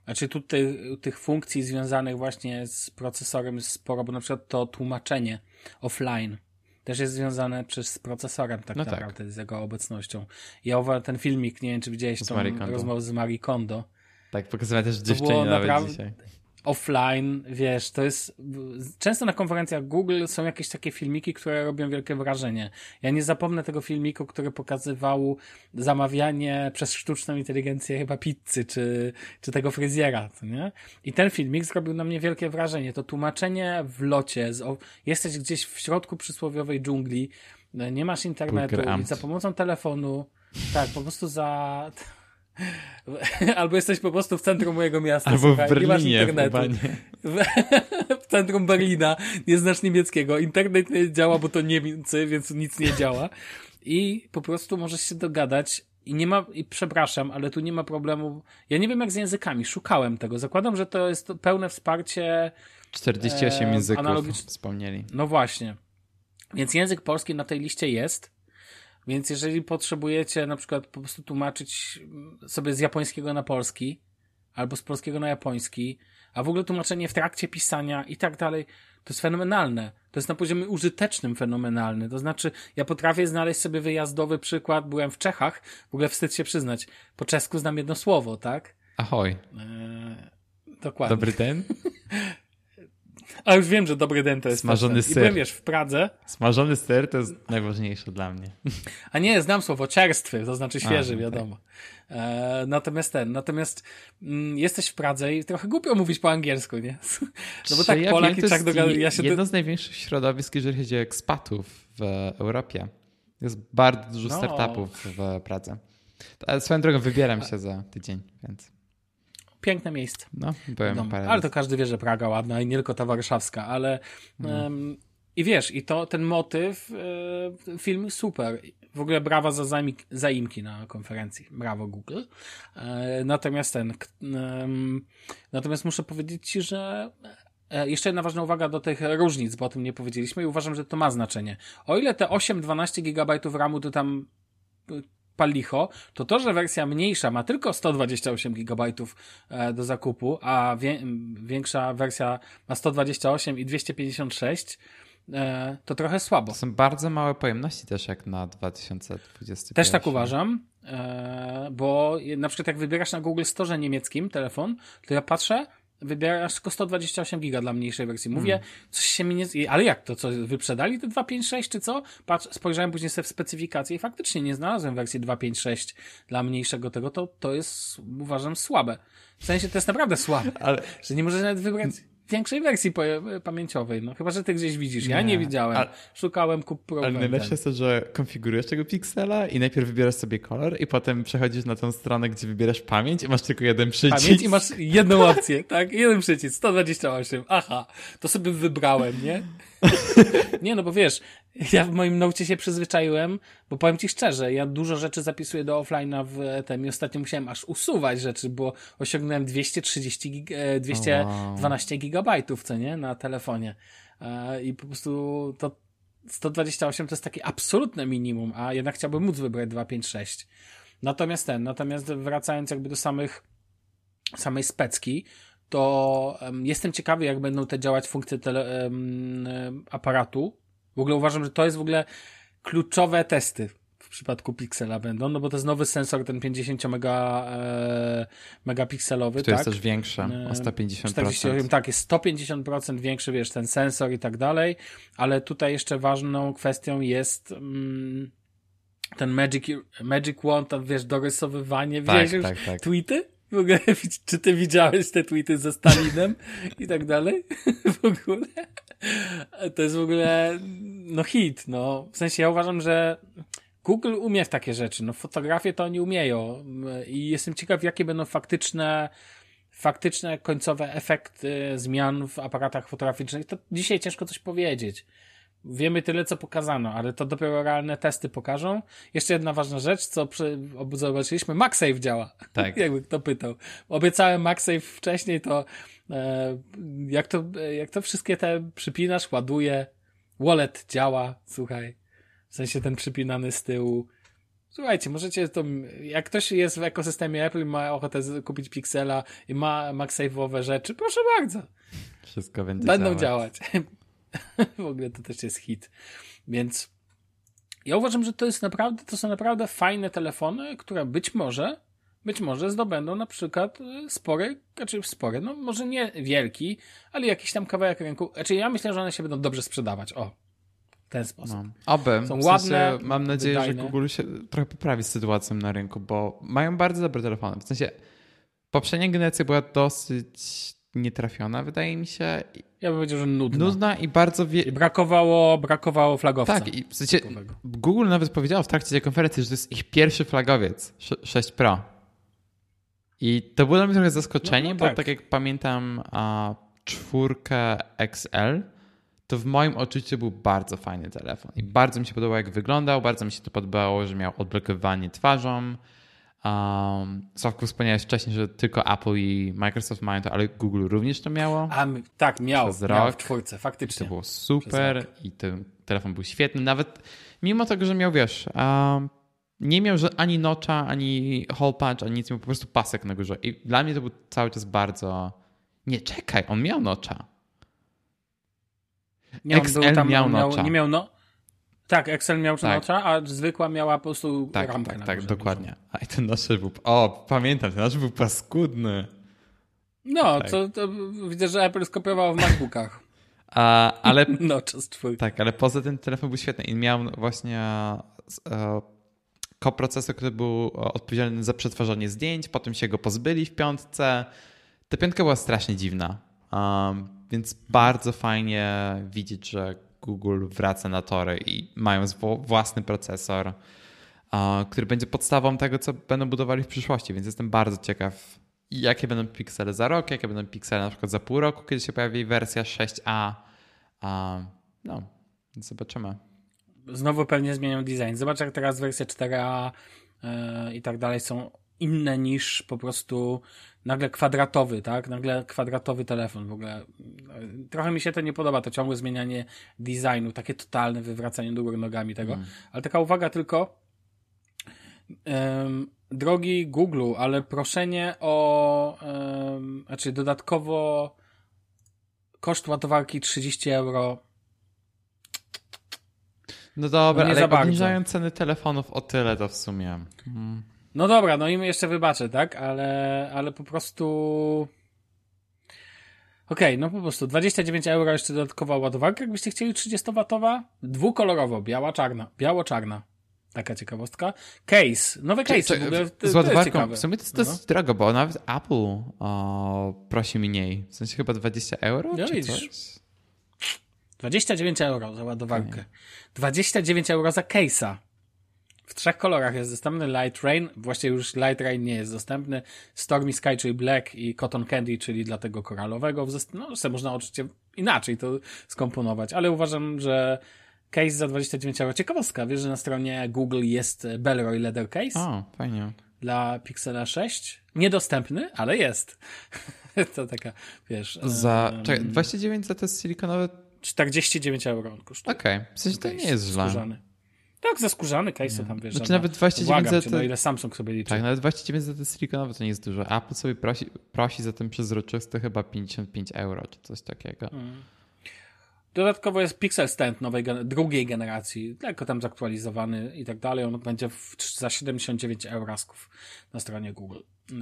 znaczy tutaj tych funkcji związanych właśnie z procesorem jest sporo, bo na przykład to tłumaczenie offline też jest związane przez procesorem tak no tak. naprawdę tak. z jego obecnością. Ja ten filmik, nie wiem czy widziałeś z tą rozmowę z Marie Kondo. Tak, pokazywałem też dziewczynie nawet naprawdę, dzisiaj offline, wiesz, to jest, często na konferencjach Google są jakieś takie filmiki, które robią wielkie wrażenie. Ja nie zapomnę tego filmiku, który pokazywał zamawianie przez sztuczną inteligencję chyba pizzy, czy, czy tego fryzjera, nie? I ten filmik zrobił na mnie wielkie wrażenie. To tłumaczenie w locie, z, jesteś gdzieś w środku przysłowiowej dżungli, nie masz internetu i za pomocą telefonu, tak, po prostu za *laughs* Albo jesteś po prostu w centrum mojego miasta. Albo słuchaj, w Berlinie, nie masz internetu. *laughs* W, w, centrum Berlina, nie znasz niemieckiego. Internet nie działa, bo to Niemcy, więc nic nie działa. I po prostu możesz się dogadać i nie ma, i przepraszam, ale tu nie ma problemu. Ja nie wiem jak z językami, szukałem tego. Zakładam, że to jest pełne wsparcie. 48 e, języków analogicz... wspomnieli. No właśnie. Więc język polski na tej liście jest. Więc jeżeli potrzebujecie na przykład po prostu tłumaczyć sobie z japońskiego na polski, albo z polskiego na japoński, a w ogóle tłumaczenie w trakcie pisania i tak dalej, to jest fenomenalne. To jest na poziomie użytecznym fenomenalny. To znaczy, ja potrafię znaleźć sobie wyjazdowy przykład. Byłem w Czechach, w ogóle wstyd się przyznać. Po czesku znam jedno słowo, tak? Ahoj. Eee, dokładnie. Dobry ten? *laughs* A już wiem, że dobry den to jest Smażony ser. I byłem, wiesz, w Pradze. Smażony ser to jest najważniejsze dla mnie. A nie, znam słowo czerstwy, to znaczy świeży, A, no wiadomo. Tak. E, natomiast ten, natomiast mm, jesteś w Pradze i trochę głupio mówić po angielsku, nie? *laughs* No bo tak ja Polak wiem, i Czech dogaduje. Ja jedno do... z największych środowisk, jeżeli chodzi o ekspatów w Europie. Jest bardzo dużo no. startupów w Pradze. Swoją drogą wybieram się za tydzień, więc piękne miejsce. No, byłem parę Ale to każdy wie, że Praga ładna i nie tylko ta warszawska, ale no. um, i wiesz, i to ten motyw e, film super. W ogóle brawa za zaimki, zaimki na konferencji. Brawo Google. E, natomiast ten natomiast muszę powiedzieć ci, że e, jeszcze jedna ważna uwaga do tych różnic, bo o tym nie powiedzieliśmy i uważam, że to ma znaczenie. O ile te 8-12 GB RAMu to tam palicho, to to, że wersja mniejsza ma tylko 128 GB e, do zakupu, a wie, większa wersja ma 128 i 256, e, to trochę słabo. To są bardzo małe pojemności też jak na 2021. Też tak uważam, e, bo na przykład jak wybierasz na Google Store niemieckim telefon, to ja patrzę, wybierasz tylko 128 giga dla mniejszej wersji. Mówię, hmm. coś się mi nie... Ale jak to? Co, wyprzedali te 256 czy co? Patrz, spojrzałem później sobie w specyfikację i faktycznie nie znalazłem wersji 256 dla mniejszego tego. To, to jest, uważam, słabe. W sensie to jest naprawdę słabe, ale... że nie możesz nawet wybrać większej wersji pamięciowej, no chyba, że ty gdzieś widzisz. Ja nie, nie widziałem. Ale, Szukałem kup Ale najlepsze jest to, że konfigurujesz tego piksela i najpierw wybierasz sobie kolor i potem przechodzisz na tą stronę, gdzie wybierasz pamięć i masz tylko jeden przycisk. Pamięć i masz *laughs* jedną opcję, tak? Jeden przycisk, 128. Aha, to sobie wybrałem, nie? Nie, no bo wiesz, ja w moim nocie się przyzwyczaiłem, bo powiem ci szczerze, ja dużo rzeczy zapisuję do offline'a w tym i ostatnio musiałem aż usuwać rzeczy, bo osiągnąłem 230 gig, 212 wow. gigabajtów, co nie, na telefonie. E, I po prostu to 128 to jest takie absolutne minimum, a jednak chciałbym móc wybrać 256. Natomiast ten, natomiast wracając jakby do samych samej specki, to um, jestem ciekawy, jak będą te działać funkcje tele, um, aparatu. W ogóle uważam, że to jest w ogóle kluczowe testy w przypadku Pixela będą, no bo to jest nowy sensor, ten 50 mega, e, megapikselowy, Który tak? jest też większy o 150%. 48, tak, jest 150% większy, wiesz, ten sensor i tak dalej, ale tutaj jeszcze ważną kwestią jest mm, ten Magic, Magic Wand, tam wiesz, dorysowywanie, Tak, wiesz tak, tak. tweety? W ogóle, *laughs* czy ty widziałeś te tweety ze Stalinem i tak dalej? *laughs* W ogóle. To jest w ogóle, no hit, no. W sensie ja uważam, że Google umie w takie rzeczy. No fotografię to oni umieją i jestem ciekaw, jakie będą faktyczne faktyczne końcowe efekty zmian w aparatach fotograficznych. To dzisiaj ciężko coś powiedzieć. Wiemy tyle, co pokazano, ale to dopiero realne testy pokażą. Jeszcze jedna ważna rzecz, co przy, zobaczyliśmy, MagSafe działa. Tak. *laughs* Jakby kto pytał. Obiecałem MagSafe wcześniej, to e, jak to, jak to wszystkie te przypinasz, ładuje, wallet działa, słuchaj. W sensie ten przypinany z tyłu. Słuchajcie, możecie to, jak ktoś jest w ekosystemie Apple i ma ochotę kupić Pixela i ma MagSafe'owe rzeczy, proszę bardzo. Wszystko będzie Będą działać. działać. *laughs* *laughs* w ogóle to też jest hit. Więc ja uważam, że to jest naprawdę, to są naprawdę fajne telefony, które być może, być może zdobędą na przykład e, spory, znaczy spory, no może nie wielki, ale jakiś tam kawałek rynku. Znaczy ja myślę, że one się będą dobrze sprzedawać. O, w ten sposób. No. Oby. Są w sensie ładne, Mam nadzieję, wydajne. że Google się trochę poprawi z sytuacją na rynku, bo mają bardzo dobre telefony. W sensie poprzednia generacja była dosyć nietrafiona, wydaje mi się. Ja bym powiedział, że nudno. Nudna i bardzo wie... I brakowało, brakowało flagowca. Tak, i w sensie. Google nawet powiedział w trakcie tej konferencji, że to jest ich pierwszy flagowiec, sz- 6 Pro. I to było dla mnie trochę zaskoczenie, No, no bo tak. tak jak pamiętam a, czwórkę XL, to w moim odczuciu był bardzo fajny telefon. I bardzo mi się podobało, jak wyglądał, bardzo mi się to podobało, że miał odblokowanie twarzą. Um, Sławku, wspomniałeś wcześniej, że tylko Apple i Microsoft mają to, ale Google również to miało. A, tak, miał, Przez miał rok. w czwórce, faktycznie. To było super i ten telefon był świetny. Nawet mimo tego, że miał, wiesz, um, nie miał że ani nocza, ani hole punch, ani nic, miał po prostu pasek na górze. I dla mnie to był cały czas bardzo... Nie, czekaj, on miał nocza. Nie, XL był tam, miał miał, nocza. nie miał no. Tak, Excel miał Tak. nocza, a zwykła miała po prostu Tak, rampkę tak, na tak, dokładnie. A i ten nasz był... O, pamiętam, ten nasz był paskudny. No, Tak. to, to widzę, że Apple skopiował w MacBookach. *laughs* A, ale *laughs* Nocza z czwórki. Tak, ale poza tym telefon był świetny i miał właśnie e, koprocesor, który był odpowiedzialny za przetwarzanie zdjęć, potem się go pozbyli w piątce. Ta piątka była strasznie dziwna, um, więc bardzo fajnie widzieć, że Google wraca na tory i mają własny procesor, który będzie podstawą tego, co będą budowali w przyszłości, więc jestem bardzo ciekaw, jakie będą piksele za rok, jakie będą piksele na przykład za pół roku, kiedy się pojawi wersja 6a. Um, no, zobaczymy. Znowu pewnie zmienią design. Zobacz, jak teraz wersje 4A e, i tak dalej są inne niż po prostu nagle kwadratowy, tak? Nagle kwadratowy telefon w ogóle. Trochę mi się to nie podoba, to ciągłe zmienianie designu, takie totalne wywracanie do góry nogami tego. Ale taka uwaga tylko, em, drogi Google, ale proszenie o, em, znaczy dodatkowo koszt ładowarki 30 euro No dobra, No ale obniżają ceny telefonów o tyle, to w sumie. Mm. No dobra, no im jeszcze wybaczę, tak? Ale, ale po prostu. Okej, no po prostu 29 euro jeszcze dodatkowa ładowarka. Jakbyście chcieli 30-watowa, dwukolorowo, biała, czarna. Biało-czarna. Taka ciekawostka. Case, nowy case. Czy- to, z to jest ładowarką, w sumie to jest No. dosyć drogo, bo nawet Apple o, prosi mniej. W sensie chyba 20 euro, No czy widzisz. coś? 29 euro za ładowarkę. 29 euro za case'a. W trzech kolorach jest dostępny Light Rain, właściwie już Light Rain nie jest dostępny, Stormy Sky, czyli Black i Cotton Candy, czyli dla tego koralowego. No, sobie można oczywiście inaczej to skomponować, ale uważam, że case za 29 euro. Ciekawostka, wiesz, że na stronie Google jest Bellroy Leather Case O, fajnie. dla Pixela 6. Niedostępny, ale jest. *laughs* to taka, wiesz... Za, em, czekaj, 29 za te silikonowe? 49 euro on kosztuje. Okej, w sensie to nie jest źle. Tak, za skórzany case tam wiesz. Znaczy żadna- nawet 29 Błagam za te- no ile Samsung sobie liczy. Tak, nawet 29 za te silikonowe to nie jest dużo. Apple sobie prosi, prosi za ten przezroczysty chyba 55 euro, czy coś takiego. Mm. Dodatkowo jest Pixel Stand nowej, drugiej generacji, lekko tam zaktualizowany i tak dalej. On będzie w, za 79 eurasków na stronie Google. Yy,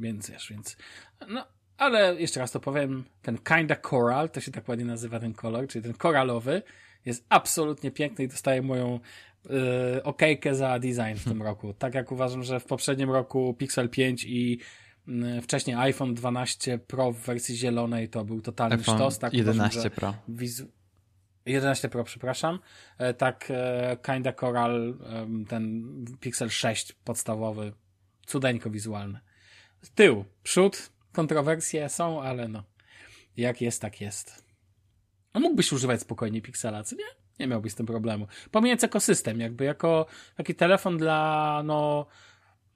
więc wiesz, więc no, ale jeszcze raz to powiem, ten Kinda Coral, to się tak ładnie nazywa ten kolor, czyli ten koralowy, jest absolutnie piękny i dostaje moją yy, okejkę za design w tym roku. Tak jak uważam, że w poprzednim roku Pixel 5 i wcześniej iPhone 12 Pro w wersji zielonej to był totalny iPhone sztos. Tak 11 uważam, Pro. Wizu... 11 Pro, przepraszam. E, tak, e, Kinda Coral, ten Pixel 6 podstawowy, cudeńko wizualny. Tył, przód, kontrowersje są, ale no, jak jest, tak jest. A mógłbyś używać spokojnie Pixela, co nie? Nie miałbyś z tym problemu. Pomijając ekosystem, jakby jako taki telefon dla, no,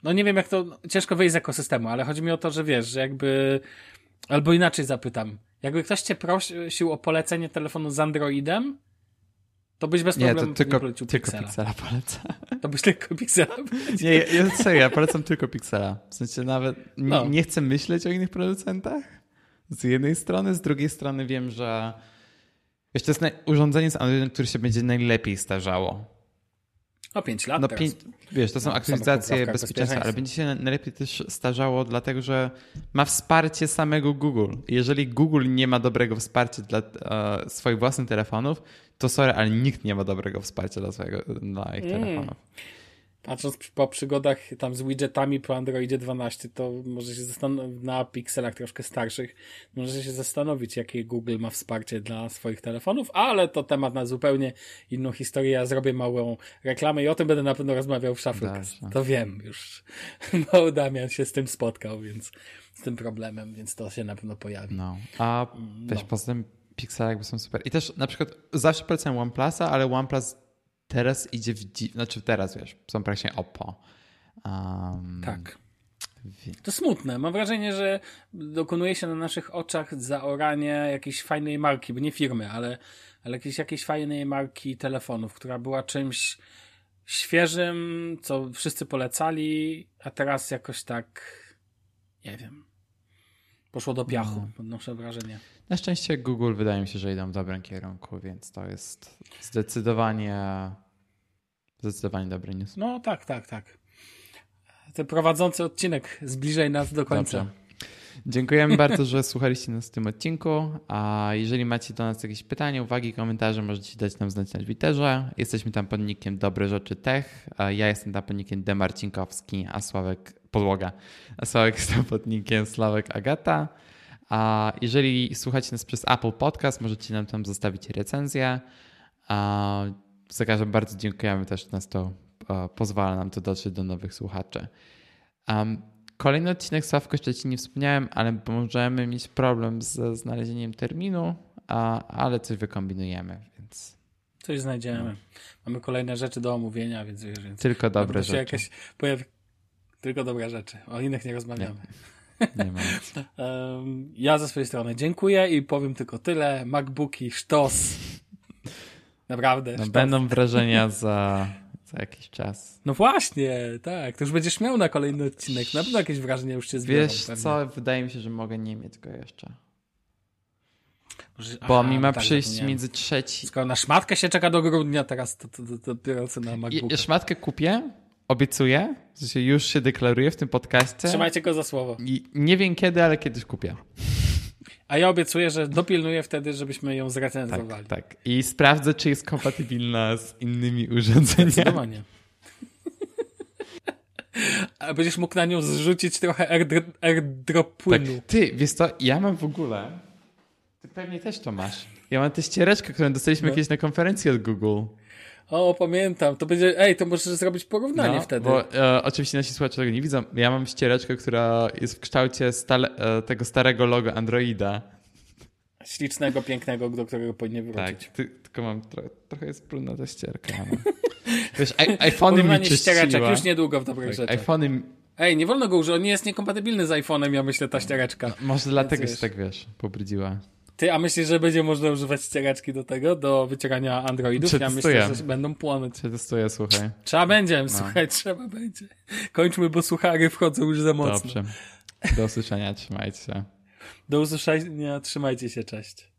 no nie wiem jak to, ciężko wyjść z ekosystemu, ale chodzi mi o to, że wiesz, że jakby, albo inaczej zapytam, jakby ktoś cię prosił o polecenie telefonu z Androidem, to byś bez problemu nie, to tylko, nie tylko Pixela. Pixela poleca. To byś tylko Pixela Nie, ja, ja, serio, ja polecam tylko Pixela. W sensie nawet nie, No. nie chcę myśleć o innych producentach. Z jednej strony, z drugiej strony wiem, że wiesz, to jest urządzenie z Androidem, które się będzie najlepiej starzało. O 5 lat No, teraz. pięć, wiesz, to są No, aktualizacje bezpieczeństwa, ale będzie się na- najlepiej też starzało, dlatego że ma wsparcie samego Google. Jeżeli Google nie ma dobrego wsparcia dla e, swoich własnych telefonów, to sorry, ale nikt nie ma dobrego wsparcia dla, swojego, dla ich Mm. telefonów. Patrząc po przygodach tam z widgetami po Androidzie 12, to może się zastanowić, na pikselach troszkę starszych, może się zastanowić, jakie Google ma wsparcie dla swoich telefonów, ale to temat na zupełnie inną historię. Ja zrobię małą reklamę i o tym będę na pewno rozmawiał w. Dobrze. To wiem już, *laughs* bo Damian się z tym spotkał, więc z tym problemem, więc to się na pewno pojawi. No. A wiesz, No. poza tym Pixele jakby są super. I też na przykład zawsze polecam OnePlusa, ale OnePlus teraz idzie w... dzi- Znaczy teraz, wiesz, są praktycznie Oppo. Um, Tak. To smutne. Mam wrażenie, że dokonuje się na naszych oczach zaoranie jakiejś fajnej marki, bo nie firmy, ale, ale jakiejś, jakiejś fajnej marki telefonów, która była czymś świeżym, co wszyscy polecali, a teraz jakoś tak, nie wiem, poszło do piachu, No. odnoszę wrażenie. Na szczęście Google wydaje mi się, że idą w dobrym kierunku, więc to jest zdecydowanie zdecydowanie dobry news. No tak, tak, tak. Ten prowadzący odcinek zbliżaj nas do końca. Dobrze. Dziękujemy bardzo, że słuchaliście nas w tym odcinku. A jeżeli macie do nas jakieś pytania, uwagi, komentarze, możecie dać nam znać na Twitterze. Jesteśmy tam pod nickiem Dobre Rzeczy Tech. Ja jestem tam pod nickiem Demarcinkowski, a Sławek Podłoga. A Sławek jest tam pod nickiem Sławek Agata. A jeżeli słuchacie nas przez Apple Podcast, możecie nam tam zostawić recenzję. A za każdym bardzo dziękujemy też, nas to e, pozwala nam to dotrzeć do nowych słuchaczy. Um, kolejny odcinek Sławko jeszcze ci nie wspomniałem, ale możemy mieć problem ze znalezieniem terminu, a, ale coś wykombinujemy, więc Coś znajdziemy. Mamy kolejne rzeczy do omówienia, więc więc tylko dobre rzeczy. Jakieś pojawi... Tylko dobre rzeczy. O innych nie rozmawiamy. Nie ma nic. *laughs* Em, ja ze swojej strony dziękuję i powiem tylko tyle. MacBooki, sztos. *laughs* Naprawdę. No, sztos. będą wrażenia za, za jakiś czas. No właśnie, tak. To już będziesz miał na kolejny odcinek. Na pewno jakieś wrażenia już cię zbiorą. Wiesz pewnie. co, wydaje mi się, że mogę nie mieć go jeszcze. Może- Bo aha, mi ma tak, przyjść między trzeci... Skoro na szmatkę się czeka do grudnia, teraz to, to, to, to dopiero co na MacBooka. szmatkę kupię, obiecuję, sensie już się deklaruję w tym podcaście. Trzymajcie go za słowo. I nie wiem kiedy, ale kiedyś kupię. A ja obiecuję, że dopilnuję wtedy, żebyśmy ją Tak, zrecenzowali. tak. I sprawdzę, czy jest kompatybilna z innymi urządzeniami. Zdecydowanie. A będziesz mógł na nią zrzucić trochę airdro- airdrop Tak. płynu. Ty, wiesz co, ja mam w ogóle, ty pewnie też to masz. Ja mam tę ściereczkę, którą dostaliśmy No. kiedyś na konferencji od Google. O, pamiętam. To będzie, ej, to możesz zrobić porównanie No, wtedy. Bo e, oczywiście nasi słuchacze tego nie widzą. Ja mam ściereczkę, która jest w kształcie stale, e, tego starego logo Androida. Ślicznego, pięknego, do którego powinien Tak, wrócić. ty, tylko mam tro, trochę jest brudna ta ścierka. No. *laughs* Wiesz, iPhony mi czyściła. ściereczek już niedługo w dobrych Tak, rzeczach. iPhony, Ej, nie wolno go użyć, on nie jest niekompatybilny z iPhone'em, ja myślę, ta ściereczka. może dlatego się wiesz. tak, wiesz, pobrudziła. Ty, a myślisz, że będzie można używać ściereczki do tego, do wycierania Androidów? Ja myślę, że będą płonąć. Przetestuję, słuchaj. Trzeba będzie, No. słuchaj, trzeba będzie. Kończmy, bo suchary wchodzą już za mocno. Dobrze. Do usłyszenia, trzymajcie się. Do usłyszenia, trzymajcie się, cześć.